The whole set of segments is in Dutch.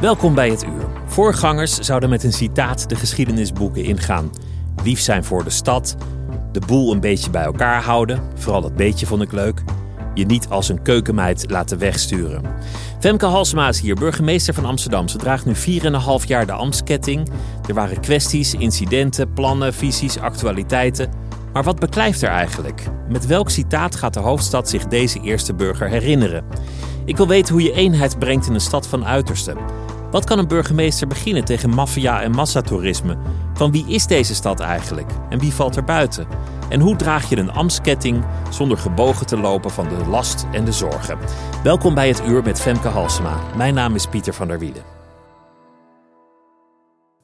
Welkom bij het uur. Voorgangers zouden met een citaat de geschiedenisboeken ingaan. Lief zijn voor de stad, de boel een beetje bij elkaar houden, vooral dat beetje vond ik leuk. Je niet als een keukenmeid laten wegsturen. Femke Halsema is hier, burgemeester van Amsterdam. Ze draagt nu 4,5 jaar de ambtsketting. Er waren kwesties, incidenten, plannen, visies, actualiteiten. Maar wat beklijft er eigenlijk? Met welk citaat gaat de hoofdstad zich deze eerste burger herinneren? Ik wil weten hoe je eenheid brengt in een stad van uitersten. Wat kan een burgemeester beginnen tegen maffia en massatoerisme? Van wie is deze stad eigenlijk? En wie valt er buiten? En hoe draag je een ambtsketting zonder gebogen te lopen van de last en de zorgen? Welkom bij het uur met Femke Halsema. Mijn naam is Pieter van der Wielen.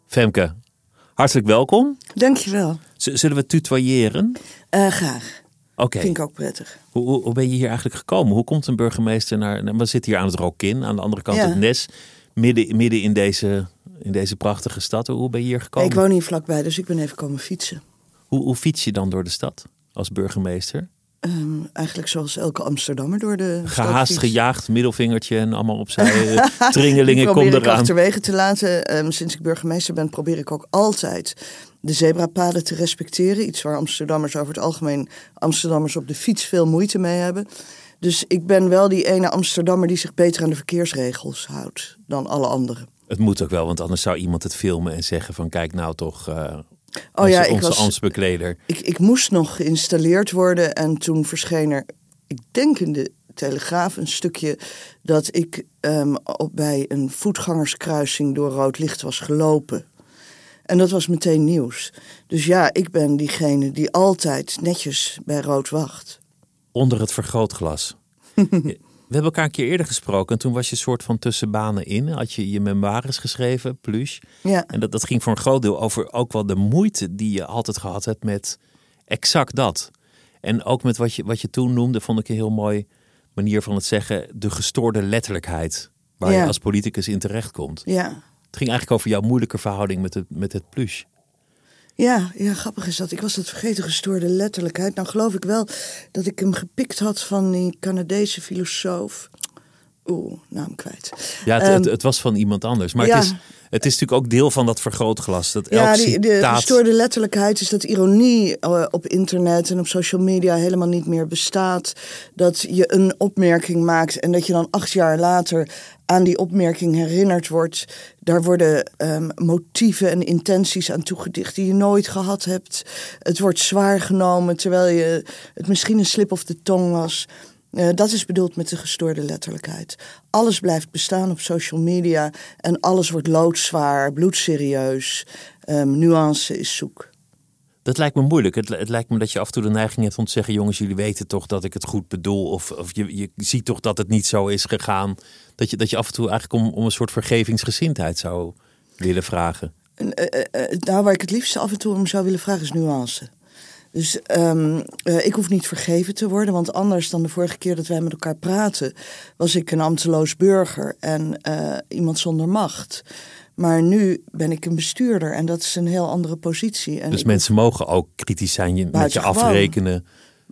Femke, hartelijk welkom. Dankjewel. Z zullen we tutoyeren? Uh, graag. Oké. Vind ik ook prettig. Hoe, hoe, hoe, ben je hier eigenlijk gekomen? Hoe komt een burgemeester naar... We zitten hier aan het Rokin, aan de andere kant Ja. het Nes. Midden, midden in, deze, in deze prachtige stad. Hoe ben je hier gekomen? Ik woon hier vlakbij, dus ik ben even komen fietsen. Hoe, hoe fiets je dan door de stad als burgemeester? Ehm, eigenlijk zoals elke Amsterdammer door de Gehaast, gejaagd, middelvingertje en allemaal opzij. Tringelingen, kom probeer ik eraan. achterwege te laten. Ehm, sinds ik burgemeester ben, probeer ik ook altijd de zebrapaden te respecteren. Iets waar Amsterdammers over het algemeen Amsterdammers op de fiets veel moeite mee hebben. Dus ik ben wel die ene Amsterdammer die zich beter aan de verkeersregels houdt dan alle anderen. Het moet ook wel, want anders zou iemand het filmen en zeggen van... kijk nou toch, Oh onze, ik was, ambtsbekleder. Ik, ik moest nog geïnstalleerd worden en toen verscheen er, ik denk in de Telegraaf, een stukje dat ik ehm, op, bij een voetgangerskruising door rood licht was gelopen. En dat was meteen nieuws. Dus ja, ik ben diegene die altijd netjes bij rood wacht. Onder het vergrootglas. We hebben elkaar een keer eerder gesproken en toen was je soort van tussen banen in. Had je je memoires geschreven, plus. Ja, En dat, dat ging voor een groot deel over ook wel de moeite die je altijd gehad hebt met exact dat. En ook met wat je, wat je toen noemde, vond ik een heel mooi manier van het zeggen, de gestoorde letterlijkheid. Waar je als politicus in terechtkomt. ja. Het ging eigenlijk over jouw moeilijke verhouding met het, met het plus. Ja, ja, grappig is dat. Ik was dat vergeten, gestoorde letterlijkheid. Nou geloof ik wel dat ik hem gepikt had van die Canadese filosoof. Oeh, naam kwijt. Ja, het, Ehm, het, het was van iemand anders. Maar ja. het, is, het is natuurlijk ook deel van dat vergrootglas. Dat elk Ja, die, de gestoorde letterlijkheid is dat ironie eh, op internet en op social media helemaal niet meer bestaat. Dat je een opmerking maakt en dat je dan acht jaar later aan die opmerking herinnerd wordt. Daar worden ehm, motieven en intenties aan toegedicht die je nooit gehad hebt. Het wordt zwaar genomen terwijl je het misschien een slip of de tong was. Eh, dat is bedoeld met de gestoorde letterlijkheid. Alles blijft bestaan op social media en alles wordt loodzwaar, bloedserieus. Ehm, nuance is zoek. Dat lijkt me moeilijk. Het, het lijkt me dat je af en toe de neiging hebt om te zeggen: jongens, jullie weten toch dat ik het goed bedoel. Of, of je, je ziet toch dat het niet zo is gegaan. Dat je, dat je af en toe eigenlijk om, om een soort vergevingsgezindheid zou willen vragen. En, nou, waar ik het liefst af en toe om zou willen vragen is nuance. Dus ehm, eh, ik hoef niet vergeven te worden, want anders dan de vorige keer dat wij met elkaar praten, was ik een ambteloos burger en eh, iemand zonder macht. Maar nu ben ik een bestuurder en dat is een heel andere positie. En dus mensen mogen ook kritisch zijn, je, met je afrekenen.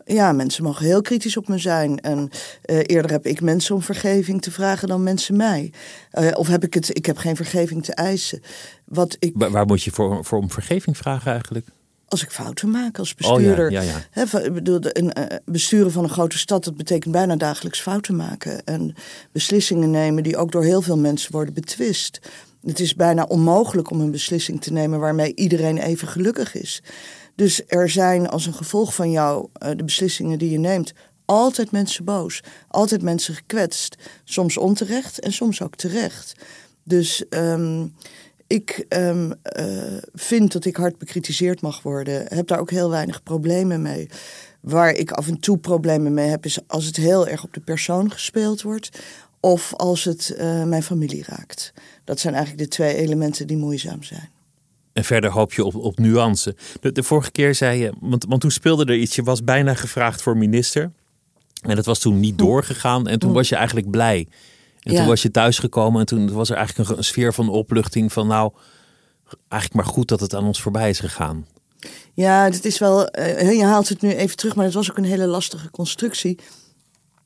ja, mensen mogen heel kritisch op me zijn. En uh, eerder heb ik mensen om vergeving te vragen dan mensen mij. Uh, of heb ik het, ik heb geen vergeving te eisen. Wat ik, waar, waar moet je voor, voor om vergeving vragen eigenlijk? Als ik fouten maak als bestuurder. Oh ja, ja, ja. He, bedoel, een, uh, besturen van een grote stad, dat betekent bijna dagelijks fouten maken. En beslissingen nemen die ook door heel veel mensen worden betwist. Het is bijna onmogelijk om een beslissing te nemen waarmee iedereen even gelukkig is. Dus er zijn als een gevolg van jou, uh, de beslissingen die je neemt, altijd mensen boos. Altijd mensen gekwetst. Soms onterecht en soms ook terecht. Dus um, ik um, uh, vind dat ik hard bekritiseerd mag worden. Heb daar ook heel weinig problemen mee. Waar ik af en toe problemen mee heb, is als het heel erg op de persoon gespeeld wordt. Of als het uh, mijn familie raakt. Dat zijn eigenlijk de twee elementen die moeizaam zijn. En verder hoop je op, op nuance. De, de vorige keer zei je, want, want toen speelde er iets, je was bijna gevraagd voor minister. En dat was toen niet doorgegaan. En toen was je eigenlijk blij. En Ja. toen was je thuisgekomen en toen was er eigenlijk een, een sfeer van opluchting van nou, eigenlijk maar goed dat het aan ons voorbij is gegaan. Ja, het is wel. eh, je haalt het nu even terug, maar het was ook een hele lastige constructie.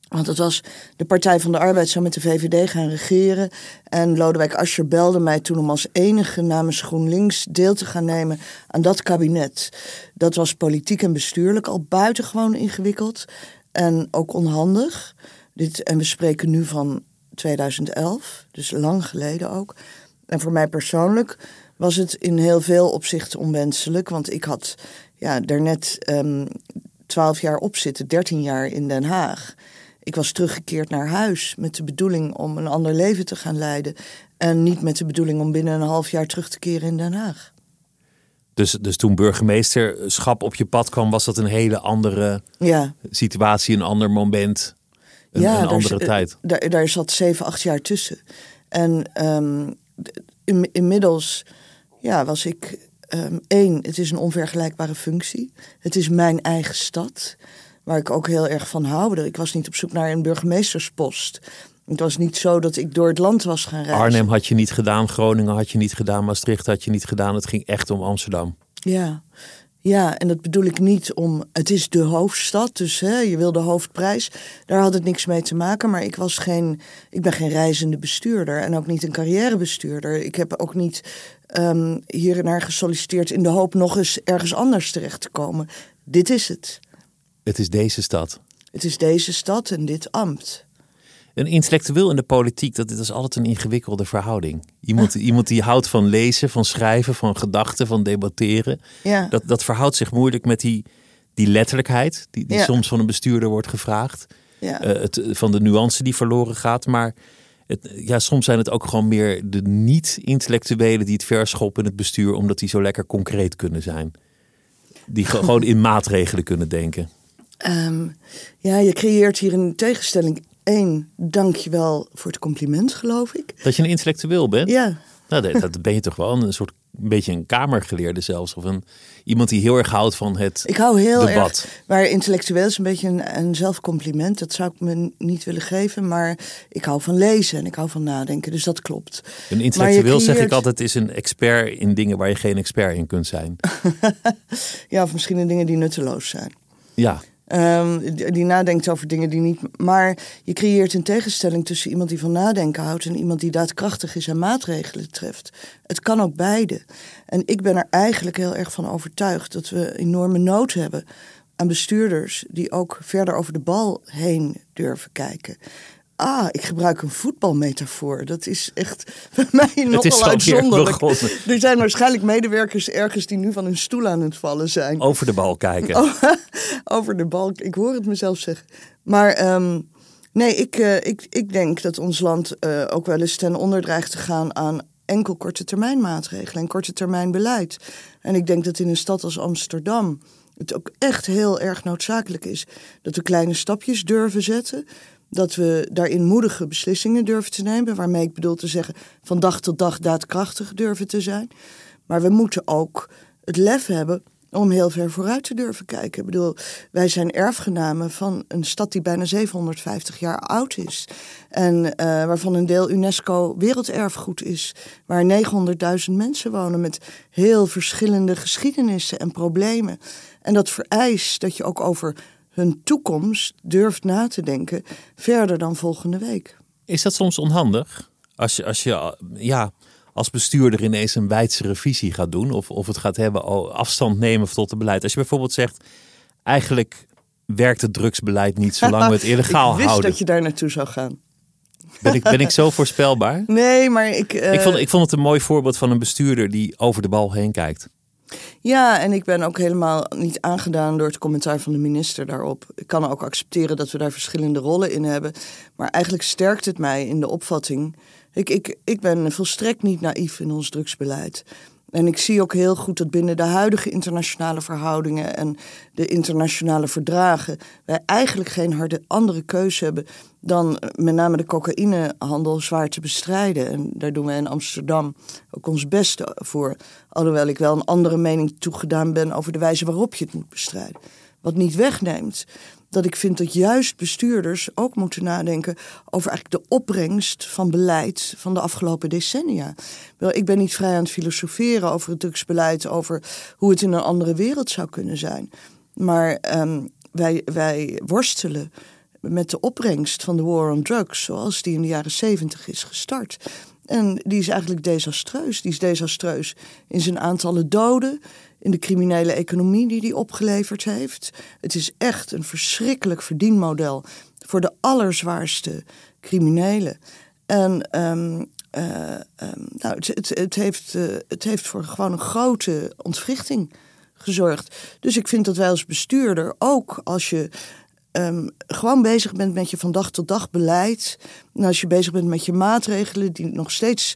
Want het was de Partij van de Arbeid zou met de VVD gaan regeren. En Lodewijk Asscher belde mij toen om als enige namens GroenLinks deel te gaan nemen aan dat kabinet. Dat was politiek en bestuurlijk al buitengewoon ingewikkeld en ook onhandig. Dit, en we spreken nu van 2011, dus lang geleden ook. En voor mij persoonlijk was het in heel veel opzichten onwenselijk. Want ik had ja, daarnet ehm 12 jaar op zitten, 13 jaar in Den Haag. Ik was teruggekeerd naar huis met de bedoeling om een ander leven te gaan leiden. En niet met de bedoeling om binnen een half jaar terug te keren in Den Haag. Dus, dus toen burgemeesterschap op je pad kwam, was dat een hele andere Ja, situatie, een ander moment, een, een daar andere z- tijd. Daar, daar zat zeven, acht jaar tussen. En ehm, in- inmiddels ja, was ik ehm, één, het is een onvergelijkbare functie. Het is mijn eigen stad, waar ik ook heel erg van hou. Ik was niet op zoek naar een burgemeesterspost. Het was niet zo dat ik door het land was gaan reizen. Arnhem had je niet gedaan, Groningen had je niet gedaan, Maastricht had je niet gedaan. Het ging echt om Amsterdam. Ja. Ja, en dat bedoel ik niet om. Het is de hoofdstad, dus hè, je wil de hoofdprijs. Daar had het niks mee te maken. Maar ik, was geen, ik ben geen reizende bestuurder en ook niet een carrièrebestuurder. Ik heb ook niet um, hier naar gesolliciteerd in de hoop nog eens ergens anders terecht te komen. Dit is het. Het is deze stad. Het is deze stad en dit ambt. Een intellectueel in de politiek, dat, dat is altijd een ingewikkelde verhouding. Iemand, iemand die houdt van lezen, van schrijven, van gedachten, van debatteren. Ja. Dat, dat verhoudt zich moeilijk met die, die letterlijkheid, die, die Ja. soms van een bestuurder wordt gevraagd. Ja. Eh, het, van de nuance die verloren gaat. Maar het, ja, soms zijn het ook gewoon meer de niet-intellectuelen die het verschoppen in het bestuur, omdat die zo lekker concreet kunnen zijn. Die ge- gewoon in maatregelen kunnen denken. Ehm, ja, je creëert hier een tegenstelling. Eén, dank je wel voor het compliment, geloof ik. Dat je een intellectueel bent. Ja, Nou, dat, dat ben je toch wel een soort een beetje een kamergeleerde zelfs. Of een, iemand die heel erg houdt van het Ik hou heel debat. erg. Maar intellectueel is een beetje een, een zelfcompliment. Dat zou ik me niet willen geven. Maar ik hou van lezen en ik hou van nadenken. Dus dat klopt. Een intellectueel zeg ik altijd is een expert in dingen waar je geen expert in kunt zijn. Ja, of misschien in dingen die nutteloos zijn. Ja, Ehm, die die nadenkt over dingen die niet. Maar je creëert een tegenstelling tussen iemand die van nadenken houdt en iemand die daadkrachtig is en maatregelen treft. Het kan ook beide. En ik ben er eigenlijk heel erg van overtuigd dat we enorme nood hebben aan bestuurders die ook verder over de bal heen durven kijken. Ah, ik gebruik een voetbalmetafoor. Dat is echt bij mij nogal uitzonderlijk. Er zijn waarschijnlijk medewerkers ergens die nu van hun stoel aan het vallen zijn Over de bal kijken. Oh. over de balk. Ik hoor het mezelf zeggen. Maar ehm, nee, ik, eh, ik, ik denk dat ons land eh, ook wel eens ten onder dreigt te gaan aan enkel korte termijn maatregelen en korte termijn beleid. En ik denk dat in een stad als Amsterdam het ook echt heel erg noodzakelijk is dat we kleine stapjes durven zetten. Dat we daarin moedige beslissingen durven te nemen. Waarmee ik bedoel te zeggen, van dag tot dag daadkrachtig durven te zijn. Maar we moeten ook het lef hebben om heel ver vooruit te durven kijken. Ik bedoel, wij zijn erfgenamen van een stad die bijna 750 jaar oud is. En eh, waarvan een deel UNESCO werelderfgoed is. Waar 900.000 mensen wonen met heel verschillende geschiedenissen en problemen. En dat vereist dat je ook over hun toekomst durft na te denken verder dan volgende week. Is dat soms onhandig? Als je, als je ja, als bestuurder ineens een wijdzere visie gaat doen, of, of het gaat hebben afstand nemen tot het beleid. Als je bijvoorbeeld zegt, eigenlijk werkt het drugsbeleid niet zolang we het illegaal houden. ik wist dat je daar naartoe zou gaan. Ben ik, ben ik zo voorspelbaar? Nee, maar ik... Ik, vond, ik vond het een mooi voorbeeld van een bestuurder die over de bal heen kijkt. Ja, en ik ben ook helemaal niet aangedaan door het commentaar van de minister daarop. Ik kan ook accepteren dat we daar verschillende rollen in hebben. Maar eigenlijk sterkt het mij in de opvatting. Ik, ik, ik ben volstrekt niet naïef in ons drugsbeleid. En ik zie ook heel goed dat binnen de huidige internationale verhoudingen en de internationale verdragen wij eigenlijk geen harde andere keuze hebben dan met name de cocaïnehandel zwaar te bestrijden. En daar doen we in Amsterdam ook ons beste voor. Alhoewel ik wel een andere mening toegedaan ben over de wijze waarop je het moet bestrijden. Wat niet wegneemt dat ik vind dat juist bestuurders ook moeten nadenken over eigenlijk de opbrengst van beleid van de afgelopen decennia. Ik ben niet vrij aan het filosoferen over het drugsbeleid, over hoe het in een andere wereld zou kunnen zijn. Maar um, wij, wij worstelen met de opbrengst van de war on drugs, zoals die in de jaren zeventig is gestart. En die is eigenlijk desastreus. Die is desastreus in zijn aantallen doden, in de criminele economie die die opgeleverd heeft. Het is echt een verschrikkelijk verdienmodel voor de allerzwaarste criminelen. En um, uh, um, nou, het, het, heeft, uh, het heeft voor gewoon een grote ontwrichting gezorgd. Dus ik vind dat wij als bestuurder, ook als je um, gewoon bezig bent met je van dag tot dag beleid. En als je bezig bent met je maatregelen die nog steeds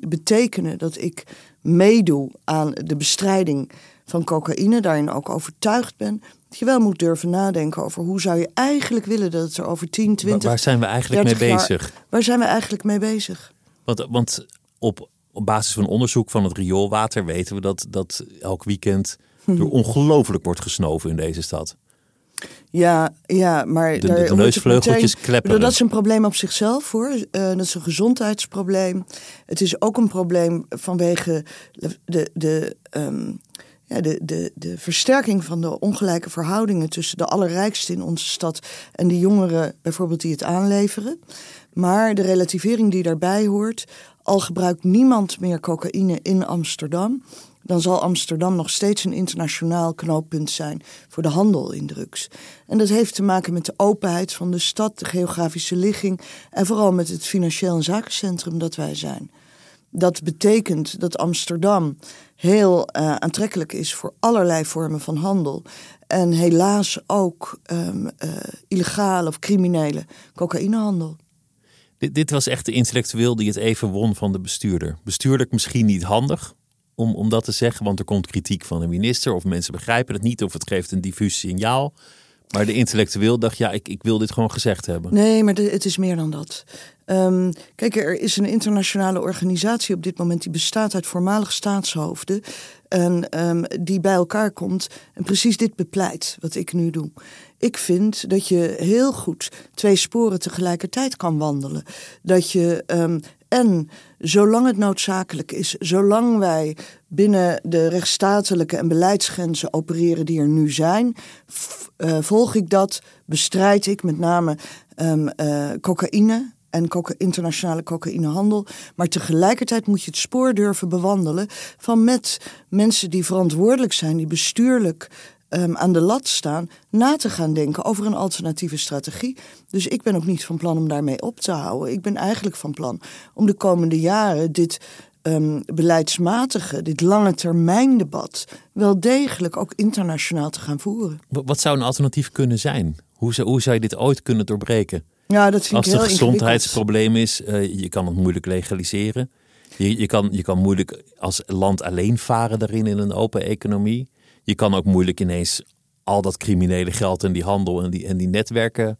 betekenen dat ik meedoe aan de bestrijding van cocaïne, daarin ook overtuigd ben. Dat je wel moet durven nadenken over hoe zou je eigenlijk willen dat het er over 10, 20. Waar zijn we eigenlijk mee bezig? waar zijn we eigenlijk mee bezig? Want, want op, op basis van onderzoek van het rioolwater weten we dat, dat elk weekend er ongelooflijk wordt gesnoven in deze stad. Ja, ja, maar de, de, neusvleugeltjes kleppen. Dat is een probleem op zichzelf hoor. Uh, dat is een gezondheidsprobleem. Het is ook een probleem vanwege de, de, um, ja, de, de, de versterking van de ongelijke verhoudingen tussen de allerrijksten in onze stad en de jongeren, bijvoorbeeld, die het aanleveren. Maar de relativering die daarbij hoort, al gebruikt niemand meer cocaïne in Amsterdam dan zal Amsterdam nog steeds een internationaal knooppunt zijn voor de handel in drugs. En dat heeft te maken met de openheid van de stad, de geografische ligging en vooral met het financieel en zakencentrum dat wij zijn. Dat betekent dat Amsterdam heel uh, aantrekkelijk is voor allerlei vormen van handel. En helaas ook um, uh, illegale of criminele cocaïnehandel. Dit, dit was echt de intellectueel die het even won van de bestuurder. Bestuurlijk misschien niet handig, om, om dat te zeggen, want er komt kritiek van de minister of mensen begrijpen het niet of het geeft een diffuus signaal. Maar de intellectueel dacht, ja, ik, ik wil dit gewoon gezegd hebben. Nee, maar het is meer dan dat. Um, kijk, er is een internationale organisatie op dit moment die bestaat uit voormalig staatshoofden. En um, die bij elkaar komt en precies dit bepleit, wat ik nu doe. Ik vind dat je heel goed twee sporen tegelijkertijd kan wandelen. Dat je um, en zolang het noodzakelijk is, zolang wij binnen de rechtsstatelijke en beleidsgrenzen opereren die er nu zijn, uh, volg ik dat, bestrijd ik met name um, uh, cocaïne en coca internationale cocaïnehandel. Maar tegelijkertijd moet je het spoor durven bewandelen van met mensen die verantwoordelijk zijn, die bestuurlijk um, aan de lat staan, na te gaan denken over een alternatieve strategie. Dus ik ben ook niet van plan om daarmee op te houden. Ik ben eigenlijk van plan om de komende jaren dit um, beleidsmatige, dit lange termijn debat wel degelijk ook internationaal te gaan voeren. Wat zou een alternatief kunnen zijn? Hoe zou, hoe zou je dit ooit kunnen doorbreken? Ja, dat vind Als het een gezondheidsprobleem is, uh, je kan het moeilijk legaliseren. Je, je, kan, je kan moeilijk als land alleen varen daarin in een open economie. Je kan ook moeilijk ineens al dat criminele geld en die handel en die, en die netwerken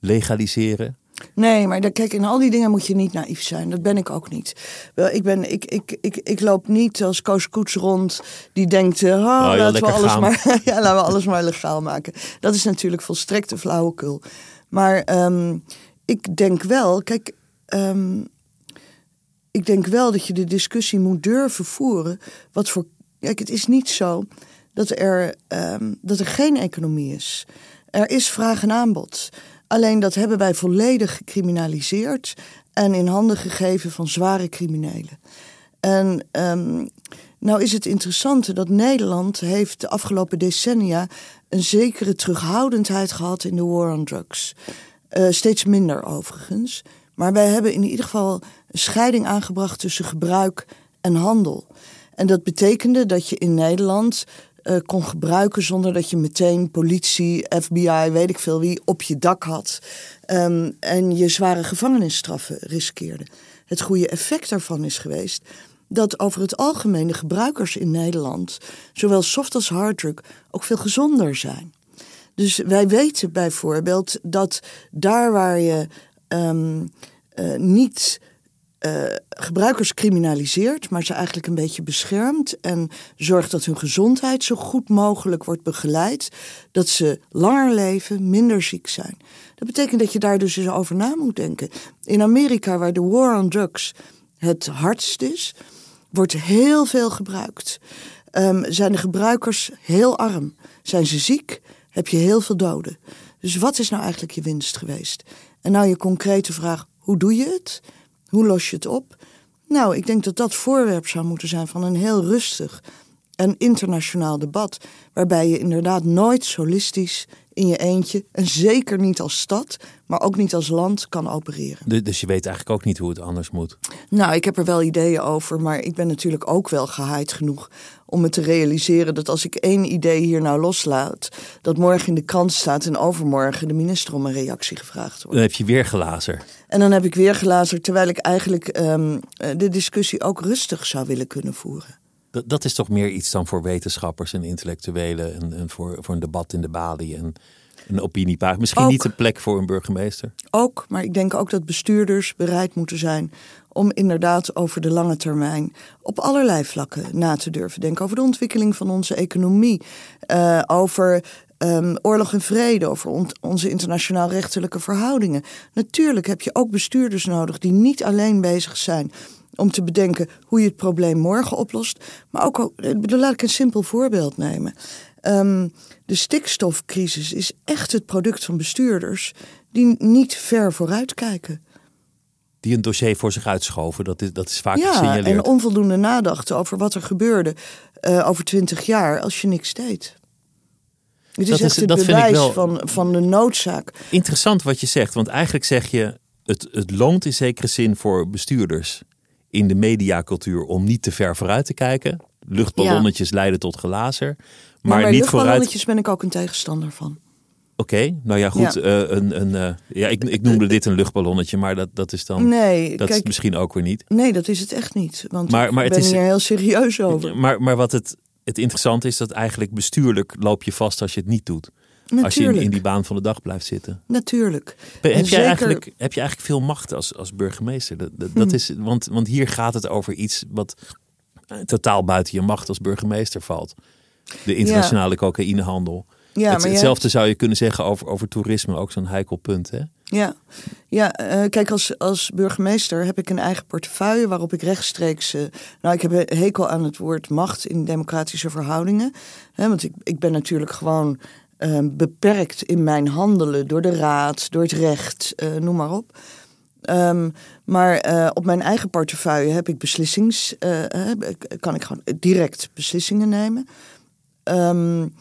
legaliseren. Nee, maar kijk, in al die dingen moet je niet naïef zijn. Dat ben ik ook niet. Wel, ik, ben, ik, ik, ik, ik loop niet als Koos Koets rond die denkt... Uh, oh, oh, laten, we alles maar, ja, laten we alles maar legaal maken. Dat is natuurlijk volstrekte flauwekul. Maar um, ik denk wel, kijk... Um, ik denk wel dat je de discussie moet durven voeren. Wat voor. Kijk, het is niet zo dat er, ehm, dat er geen economie is. Er is vraag en aanbod. Alleen dat hebben wij volledig gecriminaliseerd en in handen gegeven van zware criminelen. En um, nou is het interessante dat Nederland heeft de afgelopen decennia een zekere terughoudendheid gehad in de war on drugs. Uh, steeds minder overigens. Maar wij hebben in ieder geval een scheiding aangebracht tussen gebruik en handel. En dat betekende dat je in Nederland uh, kon gebruiken zonder dat je meteen politie, FBI, weet ik veel wie, op je dak had. Um, en je zware gevangenisstraffen riskeerde. Het goede effect daarvan is geweest dat over het algemeen de gebruikers in Nederland, zowel soft als harddrug, ook veel gezonder zijn. Dus wij weten bijvoorbeeld dat daar waar je um, uh, niet uh, gebruikers criminaliseert, maar ze eigenlijk een beetje beschermt en zorgt dat hun gezondheid zo goed mogelijk wordt begeleid, dat ze langer leven, minder ziek zijn. Dat betekent dat je daar dus eens over na moet denken. In Amerika, waar de war on drugs het hardst is, wordt heel veel gebruikt. Um, zijn de gebruikers heel arm? Zijn ze ziek? Heb je heel veel doden? Dus wat is nou eigenlijk je winst geweest? En nou je concrete vraag, hoe doe je het? Hoe los je het op? Nou, ik denk dat dat voorwerp zou moeten zijn van een heel rustig en internationaal debat. Waarbij je inderdaad nooit solistisch in je eentje, en zeker niet als stad, maar ook niet als land, kan opereren. Dus je weet eigenlijk ook niet hoe het anders moet? Nou, ik heb er wel ideeën over, maar ik ben natuurlijk ook wel gehaaid genoeg om me te realiseren dat als ik één idee hier nou loslaat, dat morgen in de krant staat en overmorgen de minister om een reactie gevraagd wordt. Dan heb je weer glazer. En dan heb ik weer glazer, terwijl ik eigenlijk um, de discussie ook rustig zou willen kunnen voeren. Dat, dat is toch meer iets dan voor wetenschappers en intellectuelen en, en voor, voor een debat in de balie en een opiniepagina. Misschien niet de plek voor een burgemeester. Ook, maar ik denk ook dat bestuurders bereid moeten zijn om inderdaad over de lange termijn op allerlei vlakken na te durven denken. Over de ontwikkeling van onze economie, uh, over um, oorlog en vrede, over on onze internationaal rechtelijke verhoudingen. Natuurlijk heb je ook bestuurders nodig die niet alleen bezig zijn om te bedenken hoe je het probleem morgen oplost. Maar ook, laat ik een simpel voorbeeld nemen. Um, de stikstofcrisis is echt het product van bestuurders die niet ver vooruit kijken. Die een dossier voor zich uitschoven, dat is, dat is vaak ja, gesignaleerd. en onvoldoende nadachten over wat er gebeurde uh, over twintig jaar als je niks deed. Het is dat echt is, het dat bewijs wel van, van de noodzaak. Interessant wat je zegt, want eigenlijk zeg je... Het, het loont in zekere zin voor bestuurders in de mediacultuur om niet te ver vooruit te kijken. Luchtballonnetjes ja. leiden tot glazer. Maar, maar niet luchtballonnetjes vooruit... ben ik ook een tegenstander van. Oké, okay, nou ja, goed. Ja. Uh, een, een, uh, ja, ik, ik noemde dit een luchtballonnetje, maar dat, dat is dan. Nee, dat kijk, is misschien ook weer niet. Nee, dat is het echt niet. Want maar, maar ik ben het is, hier heel serieus over. Maar, maar wat het, het interessante is, dat eigenlijk bestuurlijk loop je vast als je het niet doet. Natuurlijk. Als je in, in, die baan van de dag blijft zitten. Natuurlijk. Heb, jij zeker... eigenlijk, heb je eigenlijk veel macht als, als burgemeester? Dat, dat, dat hm. is, want, want hier gaat het over iets wat totaal buiten je macht als burgemeester valt. De internationale ja. cocaïnehandel. Ja, het, hetzelfde zou je kunnen zeggen over, over toerisme, ook zo'n heikel punt. Hè? Ja, ja uh, kijk, als, als burgemeester heb ik een eigen portefeuille waarop ik rechtstreeks. Uh, nou, ik heb een hekel aan het woord macht in democratische verhoudingen. Hè, want ik, ik ben natuurlijk gewoon uh, beperkt in mijn handelen door de raad, door het recht, noem maar op. Um, maar uh, op mijn eigen portefeuille heb ik beslissings, uh, kan ik gewoon direct beslissingen nemen. Um,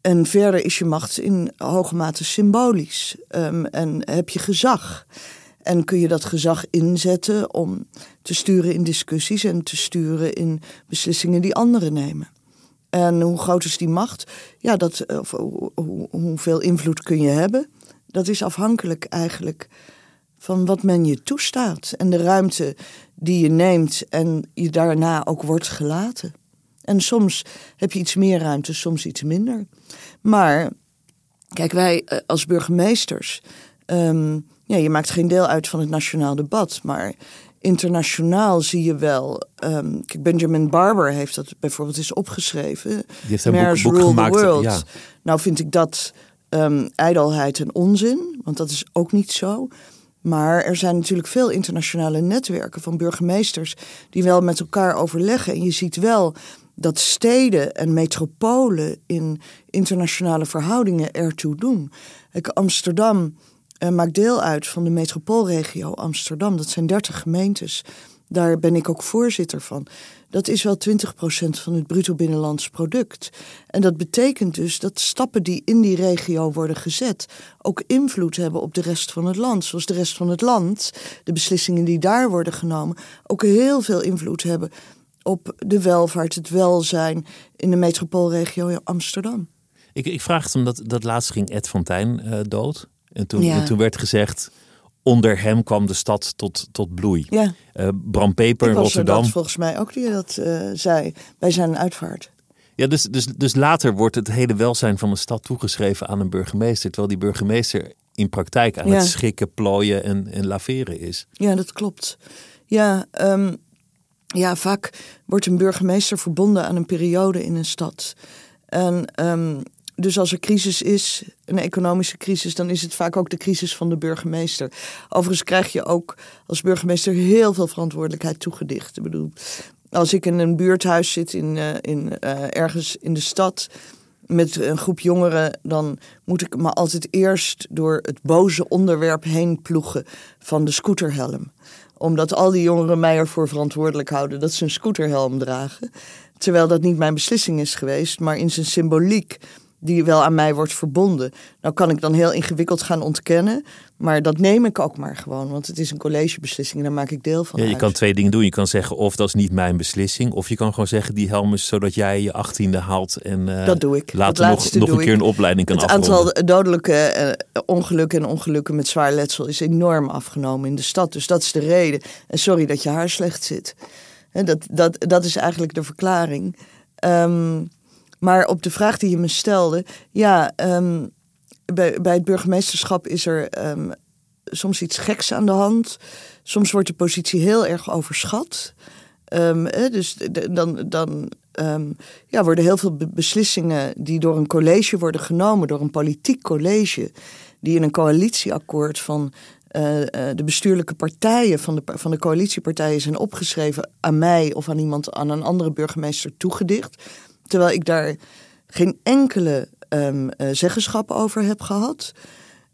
en verder is je macht in hoge mate symbolisch. En heb je gezag. En kun je dat gezag inzetten om te sturen in discussies en te sturen in beslissingen die anderen nemen. En hoe groot is die macht? Ja, dat, of, hoe, hoeveel invloed kun je hebben? Dat is afhankelijk eigenlijk van wat men je toestaat en de ruimte die je neemt en je daarna ook wordt gelaten. En soms heb je iets meer ruimte, soms iets minder. Maar kijk, wij eh, als burgemeesters, um, ja, je maakt geen deel uit van het nationaal debat, maar internationaal zie je wel. Um, kijk, Benjamin Barber heeft dat bijvoorbeeld eens opgeschreven. Die heeft een boek, boek gemaakt. The world. Ja. Nou vind ik dat um, ijdelheid en onzin, want dat is ook niet zo. Maar er zijn natuurlijk veel internationale netwerken van burgemeesters die wel met elkaar overleggen. En je ziet wel dat steden en metropolen in internationale verhoudingen ertoe doen. Ik, Amsterdam uh, maakt deel uit van de metropoolregio Amsterdam. Dat zijn 30 gemeentes. Daar ben ik ook voorzitter van. Dat is wel 20% van het bruto binnenlands product. En dat betekent dus dat stappen die in die regio worden gezet ook invloed hebben op de rest van het land. Zoals de rest van het land, de beslissingen die daar worden genomen, ook heel veel invloed hebben op de welvaart, het welzijn in de metropoolregio Amsterdam. Ik, ik vraag het omdat dat laatst ging Ed Fontijn uh, dood. En toen, en toen werd gezegd, onder hem kwam de stad tot, tot bloei. Ja. Uh, Bram Peper in Rotterdam. Dat volgens mij ook die dat uh, zei bij zijn uitvaart. Ja, dus, dus, dus later wordt het hele welzijn van een stad toegeschreven aan een burgemeester. Terwijl die burgemeester in praktijk aan Ja. het schikken, plooien en, en laveren is. Ja, dat klopt. Ja, ehm, ja, vaak wordt een burgemeester verbonden aan een periode in een stad. En ehm, dus als er crisis is, een economische crisis, dan is het vaak ook de crisis van de burgemeester. Overigens krijg je ook als burgemeester heel veel verantwoordelijkheid toegedicht. Ik bedoel, als ik in een buurthuis zit in, eh, in, eh, ergens in de stad met een groep jongeren, dan moet ik me altijd eerst door het boze onderwerp heen ploegen van de scooterhelm. Omdat al die jongeren mij ervoor verantwoordelijk houden dat ze een scooterhelm dragen. Terwijl dat niet mijn beslissing is geweest, maar in zijn symboliek die wel aan mij wordt verbonden. Nou kan ik dan heel ingewikkeld gaan ontkennen, maar dat neem ik ook maar gewoon, want het is een collegebeslissing en daar maak ik deel van Ja, je uit. kan twee dingen doen. Je kan zeggen of dat is niet mijn beslissing. Of je kan gewoon zeggen die helm is zodat jij je achttiende haalt. En eh, Dat doe ik. later nog, nog een keer ik. een opleiding kan Het afronden. aantal dodelijke eh, ongelukken en ongelukken met zwaar letsel is enorm afgenomen in de stad. Dus dat is de reden. En sorry dat je haar slecht zit. Dat, dat, dat is eigenlijk de verklaring. Ehm, maar op de vraag die je me stelde, ja, ehm, bij, bij het burgemeesterschap is er ehm, soms iets geks aan de hand. Soms wordt de positie heel erg overschat. Ehm, dus dan, dan ja, worden heel veel be- beslissingen die door een college worden genomen, door een politiek college, die in een coalitieakkoord van eh, eh, de bestuurlijke partijen van de, van de coalitiepartijen zijn opgeschreven aan mij of aan iemand, aan een andere burgemeester toegedicht. Terwijl ik daar geen enkele ehm, eh, zeggenschap over heb gehad.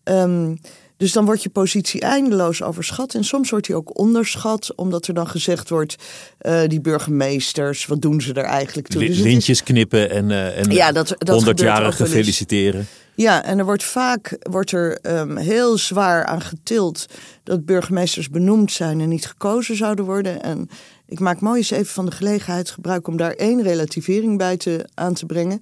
Ehm, dus dan wordt je positie eindeloos overschat. En soms wordt die ook onderschat, omdat er dan gezegd wordt: eh, die burgemeesters, wat doen ze er eigenlijk toe? Dus is- Lintjes knippen en, eh en Ja, dat- dat 100 gebeurt ook jarigen wel eens. feliciteren. Ja, en er wordt vaak wordt er, ehm, heel zwaar aan getild dat burgemeesters benoemd zijn en niet gekozen zouden worden. En ik maak mooi eens even van de gelegenheid gebruik om daar één relativering bij te, aan te brengen.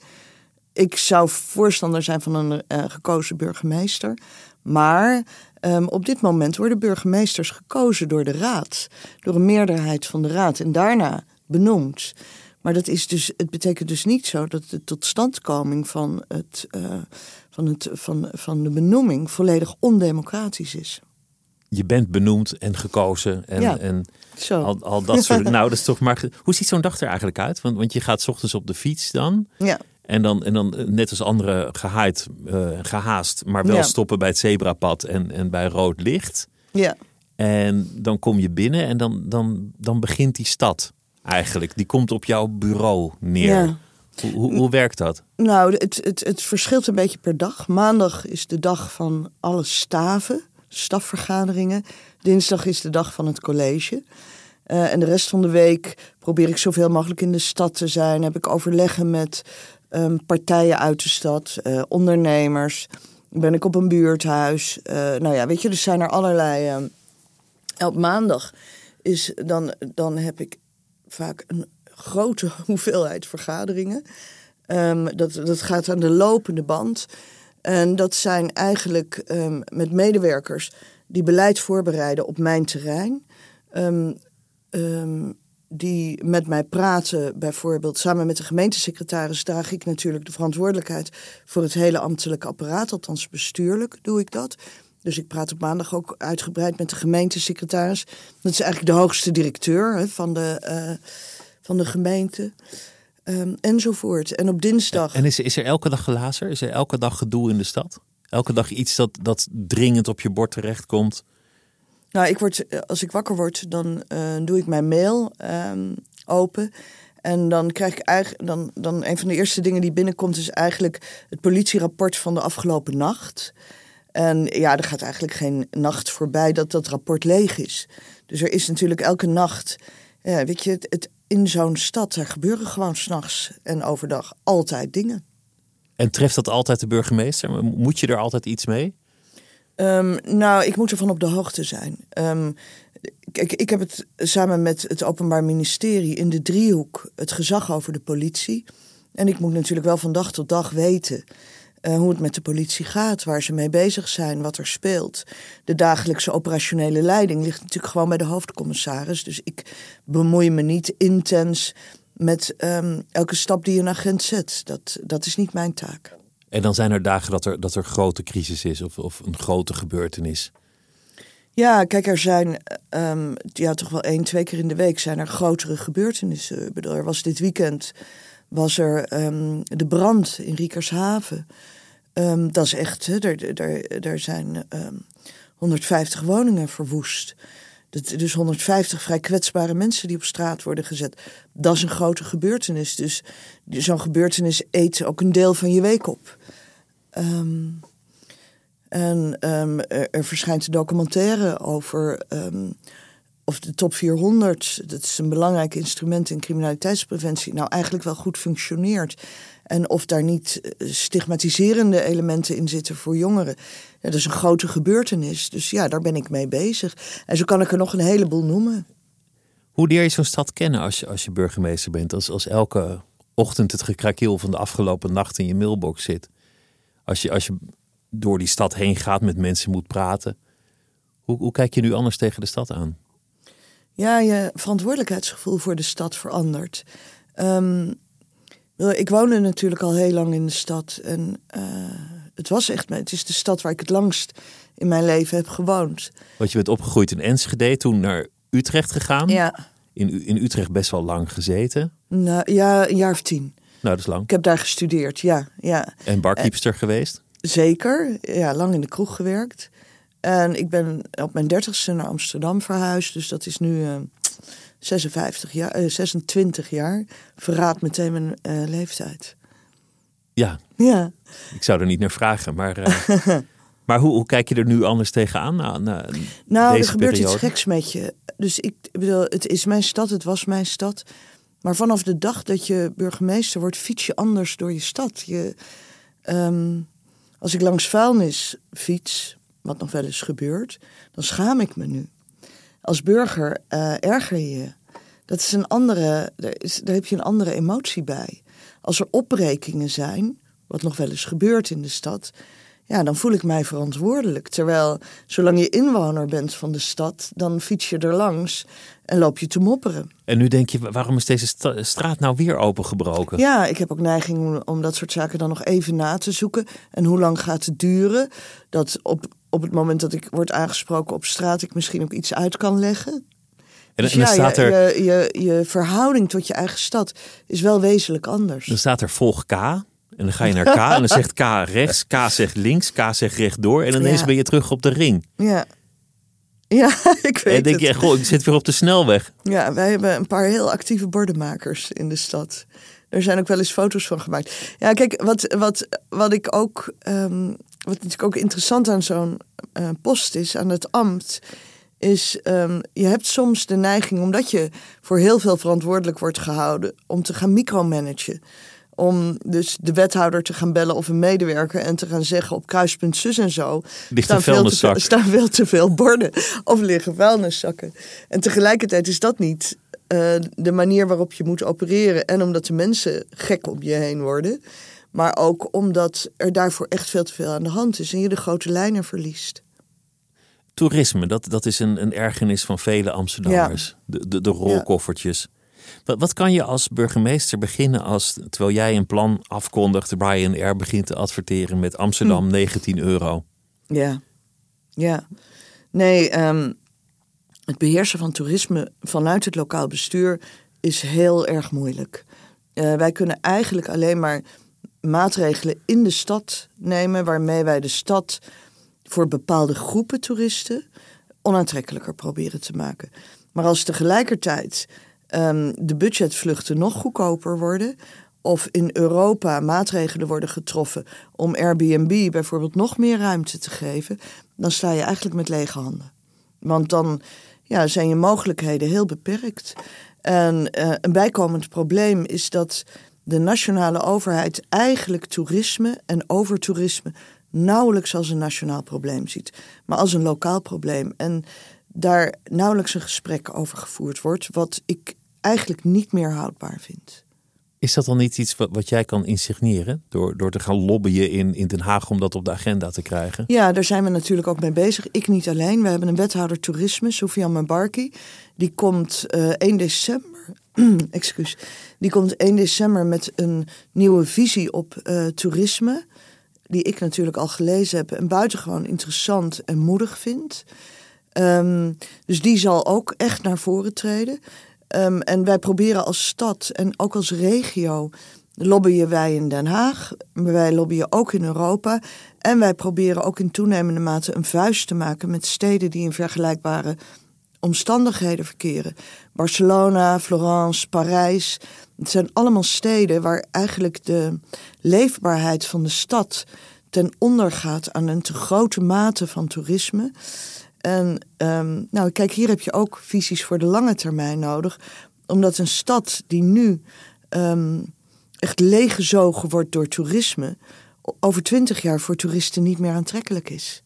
Ik zou voorstander zijn van een eh, gekozen burgemeester. Maar ehm, op dit moment worden burgemeesters gekozen door de raad. Door een meerderheid van de raad. En daarna benoemd. Maar dat is dus, het betekent dus niet zo dat de totstandkoming van, het, eh, van, het, van, van de benoeming volledig ondemocratisch is. Je bent benoemd en gekozen en, Ja. en Zo. al, al dat soort... nou, dat is toch maar... Hoe ziet zo'n dag er eigenlijk uit? Want, want je gaat 's ochtends op de fiets dan... Ja, En dan, en dan eh, net als anderen gehaaid, eh, gehaast, maar wel Ja. stoppen bij het zebrapad en, en bij rood licht. ja. En dan kom je binnen en dan, dan, dan begint die stad eigenlijk. Die komt op jouw bureau neer. Ja. Hoe, hoe, hoe werkt dat? Nou, het, het, het verschilt een beetje per dag. Maandag is de dag van alle staven, stafvergaderingen. Dinsdag is de dag van het college. Eh, en de rest van de week probeer ik zoveel mogelijk in de stad te zijn. Heb ik overleggen met ehm, partijen uit de stad, eh, ondernemers. Ben ik op een buurthuis. Eh, nou ja, weet je, er zijn er allerlei. ehm, op maandag is dan, dan heb ik vaak een grote hoeveelheid vergaderingen. Ehm, dat, dat gaat aan de lopende band. En dat zijn eigenlijk met medewerkers die beleid voorbereiden op mijn terrein. Ehm, ehm, die met mij praten, bijvoorbeeld samen met de gemeentesecretaris, draag ik natuurlijk de verantwoordelijkheid voor het hele ambtelijke apparaat, althans bestuurlijk doe ik dat. Dus ik praat op maandag ook uitgebreid met de gemeentesecretaris. Dat is eigenlijk de hoogste directeur hè, van, de, eh, van de gemeente. Ehm, enzovoort. En op dinsdag. En is, is er elke dag glazer? Is er elke dag gedoe in de stad? Elke dag iets dat, dat dringend op je bord terechtkomt? Nou, ik word, als ik wakker word, dan eh, doe ik mijn mail ehm, open. En dan krijg ik eigenlijk, dan, dan een van de eerste dingen die binnenkomt is eigenlijk het politierapport van de afgelopen nacht. En ja, er gaat eigenlijk geen nacht voorbij dat dat rapport leeg is. Dus er is natuurlijk elke nacht, ja, weet je, het, het in zo'n stad, er gebeuren gewoon s'nachts en overdag altijd dingen. En treft dat altijd de burgemeester? Moet je er altijd iets mee? Um, nou, ik moet ervan op de hoogte zijn. Um, kijk, ik heb het samen met het Openbaar Ministerie in de driehoek het gezag over de politie. En ik moet natuurlijk wel van dag tot dag weten uh, hoe het met de politie gaat, waar ze mee bezig zijn, wat er speelt. De dagelijkse operationele leiding ligt natuurlijk gewoon bij de hoofdcommissaris. Dus ik bemoei me niet intens met um, elke stap die een agent zet. Dat, dat is niet mijn taak. En dan zijn er dagen dat er, dat er grote crisis is of, of een grote gebeurtenis. Ja, kijk, er zijn um, ja, toch wel één, twee keer in de week zijn er grotere gebeurtenissen. Ik bedoel, er was dit weekend was er um, de brand in Riekershaven. Um, dat is echt, hè, er, er, er zijn 150 woningen verwoest. Dus 150 vrij kwetsbare mensen die op straat worden gezet. Dat is een grote gebeurtenis. Dus zo'n gebeurtenis eet ook een deel van je week op. Um, en um, er, er, verschijnt een documentaire over um, of de top 400, dat is een belangrijk instrument in criminaliteitspreventie, nou eigenlijk wel goed functioneert. En of daar niet eh, stigmatiserende elementen in zitten voor jongeren. Ja, dat is een grote gebeurtenis. Dus ja, daar ben ik mee bezig. En zo kan ik er nog een heleboel noemen. Hoe leer je zo'n stad kennen als je, als je burgemeester bent? Als, als elke ochtend het gekrakeel van de afgelopen nacht in je mailbox zit. Als je, als je door die stad heen gaat, met mensen moet praten. Hoe, hoe kijk je nu anders tegen de stad aan? Ja, je verantwoordelijkheidsgevoel voor de stad verandert. Um, ik woonde natuurlijk al heel lang in de stad. En uh, het was echt, het is de stad waar ik het langst in mijn leven heb gewoond. Want je bent opgegroeid in Enschede, toen naar Utrecht gegaan. Ja. In, in Utrecht best wel lang gezeten. Nou, ja, een jaar of tien. Nou, dat is lang. Ik heb daar gestudeerd, ja. ja. En barkeepster geweest? Zeker, ja, lang in de kroeg gewerkt. En ik ben op mijn dertigste naar Amsterdam verhuisd. Dus dat is nu uh, 56 jaar, uh, 26 jaar. Verraadt meteen mijn uh, leeftijd. Ja. ja. Ik zou er niet naar vragen, maar... Uh, maar hoe, hoe, kijk je er nu anders tegenaan? Na, na nou, er gebeurt periode? iets geks met je. Dus ik bedoel, het is mijn stad, het was mijn stad. Maar vanaf de dag dat je burgemeester wordt, fiets je anders door je stad. Je, um, als ik langs vuilnis fiets, wat nog wel eens gebeurt, dan schaam ik me nu. Als burger uh, erger je je. Dat is een andere, daar, is, daar heb je een andere emotie bij. Als er opbrekingen zijn, wat nog wel eens gebeurt in de stad, ja, dan voel ik mij verantwoordelijk. Terwijl, zolang je inwoner bent van de stad, dan fiets je er langs en loop je te mopperen. En nu denk je, waarom is deze straat nou weer opengebroken? Ja, ik heb ook neiging om dat soort zaken dan nog even na te zoeken. En hoe lang gaat het duren? Dat op, op het moment dat ik word aangesproken op straat, ik misschien ook iets uit kan leggen. En, dus en ja, staat je, er, je, je, je verhouding tot je eigen stad is wel wezenlijk anders. dan staat er volg K. En dan ga je naar K en dan zegt K rechts, K zegt links, K zegt rechtdoor. En ineens Ja. ben je terug op de ring. Ja. Ja, ik weet En denk het. je, goh, ik zit weer op de snelweg. Ja, wij hebben een paar heel actieve bordenmakers in de stad. Er zijn ook wel eens foto's van gemaakt. Ja, kijk, wat, wat, wat ik ook. ehm, wat natuurlijk ook interessant aan zo'n eh, post is, aan het ambt. Is ehm, je hebt soms de neiging, omdat je voor heel veel verantwoordelijk wordt gehouden, om te gaan micromanagen. Om dus de wethouder te gaan bellen of een medewerker en te gaan zeggen op kruispunt zus en zo. Ligt staan veel te veel- staan veel te veel borden of liggen vuilniszakken. En tegelijkertijd is dat niet eh, de manier waarop je moet opereren. En omdat de mensen gek om je heen worden. Maar ook omdat er daarvoor echt veel te veel aan de hand is. En je de grote lijnen verliest. Toerisme, dat, dat is een, een ergernis van vele Amsterdammers. De, de, de rolkoffertjes. Wat, wat kan je als burgemeester beginnen als, terwijl jij een plan afkondigt, Brian Air begint te adverteren met Amsterdam 19 euro? Ja, ja. Nee, ehm, het beheersen van toerisme vanuit het lokaal bestuur is heel erg moeilijk. Eh, wij kunnen eigenlijk alleen maar maatregelen in de stad nemen waarmee wij de stad voor bepaalde groepen toeristen onaantrekkelijker proberen te maken. Maar als tegelijkertijd ehm, de budgetvluchten nog goedkoper worden. Of in Europa maatregelen worden getroffen om Airbnb bijvoorbeeld nog meer ruimte te geven. Dan sta je eigenlijk met lege handen. Want dan ja, zijn je mogelijkheden heel beperkt. En uh, een bijkomend probleem is dat de nationale overheid eigenlijk toerisme en overtoerisme nauwelijks als een nationaal probleem ziet, maar als een lokaal probleem. En daar nauwelijks een gesprek over gevoerd wordt, wat ik eigenlijk niet meer houdbaar vind. Is dat dan niet iets wat, wat jij kan insigneren? Door, door te gaan lobbyen in, in Den Haag om dat op de agenda te krijgen? Ja, daar zijn we natuurlijk ook mee bezig. Ik niet alleen. We hebben een wethouder toerisme, Sofian Mabarki. Die komt uh, eh, 1 december. excuus. Die komt 1 december met een nieuwe visie op uh, toerisme. Die ik natuurlijk al gelezen heb en buitengewoon interessant en moedig vind. Um, dus die zal ook echt naar voren treden. Um, en wij proberen als stad en ook als regio lobbyen wij in Den Haag. Wij lobbyen ook in Europa. En wij proberen ook in toenemende mate een vuist te maken met steden die in vergelijkbare omstandigheden verkeren. Barcelona, Florence, Parijs. Het zijn allemaal steden waar eigenlijk de leefbaarheid van de stad ten onder gaat aan een te grote mate van toerisme. En um, nou, kijk, hier heb je ook visies voor de lange termijn nodig. Omdat een stad die nu um, echt leeggezogen wordt door toerisme, over twintig jaar voor toeristen niet meer aantrekkelijk is.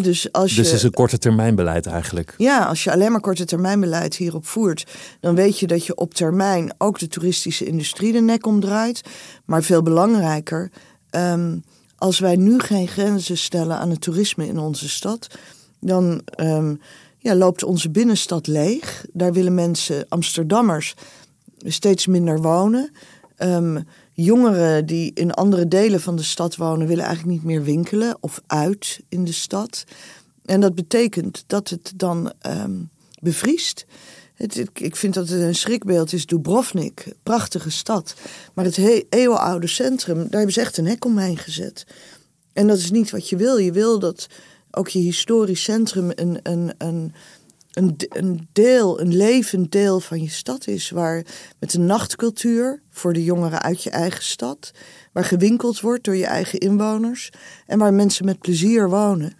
Dus, als dus je, is een korte termijn beleid eigenlijk. Ja, als je alleen maar korte termijn beleid hierop voert, dan weet je dat je op termijn ook de toeristische industrie de nek omdraait. Maar veel belangrijker, um, als wij nu geen grenzen stellen aan het toerisme in onze stad, dan um, ja, loopt onze binnenstad leeg. Daar willen mensen, Amsterdammers, steeds minder wonen. Um, jongeren die in andere delen van de stad wonen, willen eigenlijk niet meer winkelen of uit in de stad. En dat betekent dat het dan um, bevriest. Het, ik vind dat het een schrikbeeld is. Dubrovnik, prachtige stad. Maar het eeuwenoude centrum, daar hebben ze echt een hek omheen gezet. En dat is niet wat je wil. Je wil dat ook je historisch centrum een, een, een, een, een deel, een levend deel van je stad is. Waar met een nachtcultuur voor de jongeren uit je eigen stad. Waar gewinkeld wordt door je eigen inwoners. En waar mensen met plezier wonen.